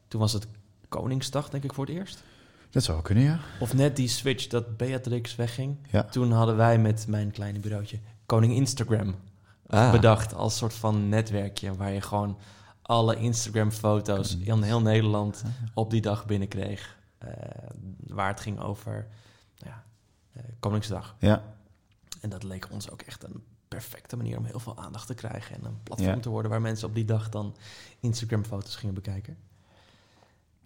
toen was het Koningsdag, denk ik, voor het eerst. Dat zou kunnen, ja. Of net die switch dat Beatrix wegging. Ja. Toen hadden wij met mijn kleine bureautje Koning Instagram Ah. bedacht als soort van netwerkje waar je gewoon alle Instagram-foto's in heel Nederland op die dag binnenkreeg. eh waar het ging over nou ja, eh, Koningsdag. Ja. En dat leek ons ook echt een perfecte manier om heel veel aandacht te krijgen. En een platform Ja. te worden waar mensen op die dag dan Instagram-foto's gingen bekijken.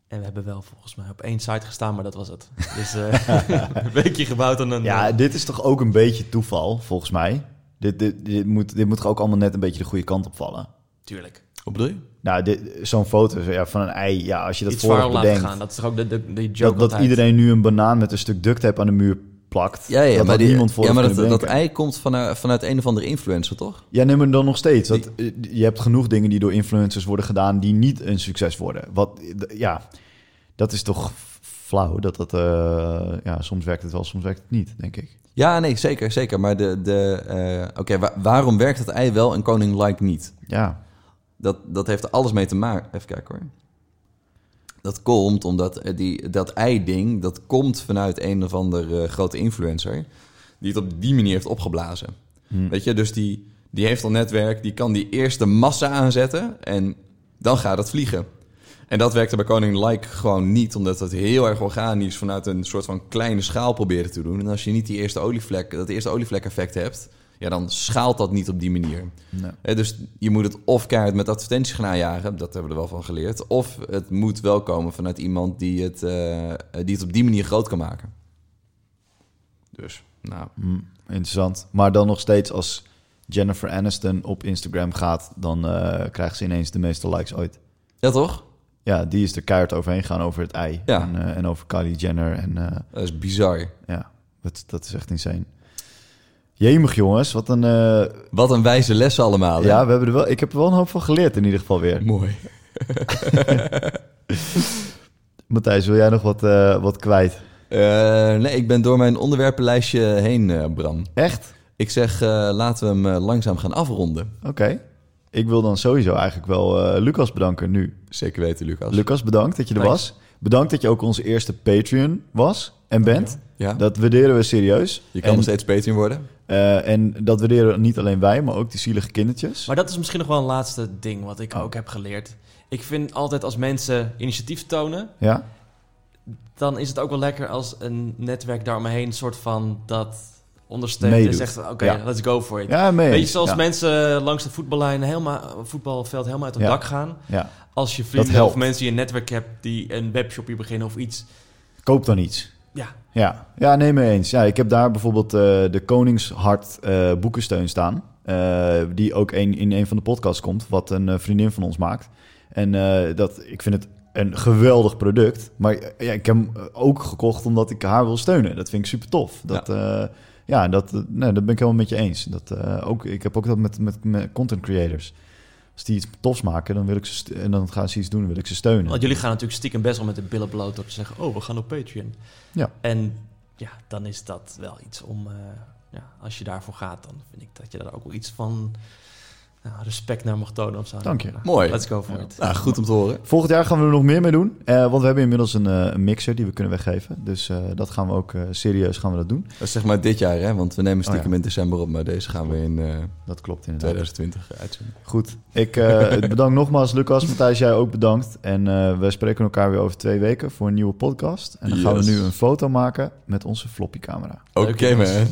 En we hebben wel volgens mij op één site gestaan, maar dat was het. Dus eh, [laughs] [laughs] een weekje gebouwd aan een... Ja, dit is toch ook een beetje toeval, volgens mij. Dit, dit, dit, moet, dit moet toch ook allemaal net een beetje de goede kant op vallen. tuurlijk. Wat bedoel je? Nou, dit- zo'n foto ja, van een ei, ja, als je dat Iets voor bedenkt... gaan. Dat is toch ook de, de, de joke dat, dat iedereen nu een banaan met een stuk duct tape aan de muur plakt. Ja, ja, dat maar, die, niemand voor ja, maar dat, dat ei komt vanuit, vanuit een of andere influencer, toch? Ja, neem maar dan nog steeds. Dat, je hebt genoeg dingen die door influencers worden gedaan die niet een succes worden. Wat, ja, dat is toch flauw. Dat dat, eh, ja, soms werkt het wel, soms werkt het niet, denk ik. Ja, nee, zeker, zeker. Maar de, de, eh, oké, wa- waarom werkt het ei wel en koning like niet? Ja, Dat, dat heeft er alles mee te maken. Even kijken hoor. Dat komt omdat die, dat ei-ding, dat komt vanuit een of ander eh, grote influencer... die het op die manier heeft opgeblazen. Hm. Weet je, dus die, die heeft al netwerk, die kan die eerste massa aanzetten... en dan gaat het vliegen. En dat werkte bij Koning Like gewoon niet, omdat het heel erg organisch vanuit een soort van kleine schaal probeerde te doen. En als je niet die eerste olievlek, dat eerste olievlek-effect hebt, ja, dan schaalt dat niet op die manier. nee. Hè, dus je moet het of keihard met advertenties gaan aanjagen, dat hebben we er wel van geleerd. Of het moet wel komen vanuit iemand die het, eh, die het op die manier groot kan maken. Dus, nou, Hm, interessant. Maar dan nog steeds als Jennifer Aniston op Instagram gaat... dan eh, krijgt ze ineens de meeste likes ooit. ja toch? Ja, die is er keihard overheen gaan over het ei. Ja. En, eh, en over Kylie Jenner. En eh, Dat is bizar. ja, dat, dat is echt insane. Jemig jongens, wat een... eh, Wat een wijze lessen allemaal. hè? ja, we hebben er wel, ik heb er wel een hoop van geleerd in ieder geval weer. Mooi. [laughs] Matthijs, wil jij nog wat, eh, wat kwijt? Eh, nee, ik ben door mijn onderwerpenlijstje heen, Bram. Echt? Ik zeg, laten we hem langzaam gaan afronden. Oké. Ik wil dan sowieso eigenlijk wel Lucas bedanken nu. Zeker weten, Lucas. Lucas, bedankt dat je er was. Bedankt dat je ook onze eerste Patreon was en bent. Ja? Dat waarderen we serieus. je kan en, nog steeds Patreon worden. eh, en dat waarderen niet alleen wij, maar ook die zielige kindertjes. Maar dat is misschien nog wel een laatste ding wat ik Oh. ook heb geleerd. Ik vind altijd als mensen initiatief tonen, Ja? dan is het ook wel lekker als een netwerk daaromheen een soort van dat ondersteunt en zegt oké, Ja. let's go for it. Ja. Weet je, zoals ja. mensen langs de voetballijn helemaal, voetbalveld helemaal uit het Ja. dak gaan. Ja. Als je vrienden of mensen die een netwerk hebt die een webshopje beginnen of iets. Koop dan iets. Ja, Ja, ja nee, mee eens. Ja, ik heb daar bijvoorbeeld eh, de Koningshart eh, boekensteun staan. eh, die ook een, in een van de podcasts komt, wat een vriendin van ons maakt. En dat, ik vind het een geweldig product. Maar ja, ik heb hem ook gekocht omdat ik haar wil steunen. Dat vind ik super tof. Dat, ja, ja dat, nee, dat ben ik helemaal met je eens. Dat, ook, ik heb ook dat met, met, met content creators. Als die iets tofs maken, dan wil ik ze en dan gaan ze iets doen, dan wil ik ze steunen. want jullie gaan natuurlijk stiekem best wel met de billen bloot door te zeggen... oh, we gaan op Patreon. Ja. En ja, dan is dat wel iets om... eh, ja, als je daarvoor gaat, dan vind ik dat je daar ook wel iets van... nou, respect naar mag tonen of zo. Dank je. Nou, Mooi. Let's go for Ja. it. Nou, goed om te horen. Volgend jaar gaan we er nog meer mee doen. eh, want we hebben inmiddels een, eh, een mixer die we kunnen weggeven. Dus eh, dat gaan we ook eh, serieus gaan we dat doen. Dat is zeg maar dit jaar, hè? Want we nemen stiekem Oh, ja. in december op, maar deze gaan we in eh, Dat klopt inderdaad. 2020 uitzenden. Goed. Ik eh, [laughs] bedank nogmaals Lucas. Matthijs, jij ook bedankt. En eh we spreken elkaar weer over twee weken voor een nieuwe podcast. En dan gaan we nu een foto maken met onze floppy camera. Oké, man. [laughs]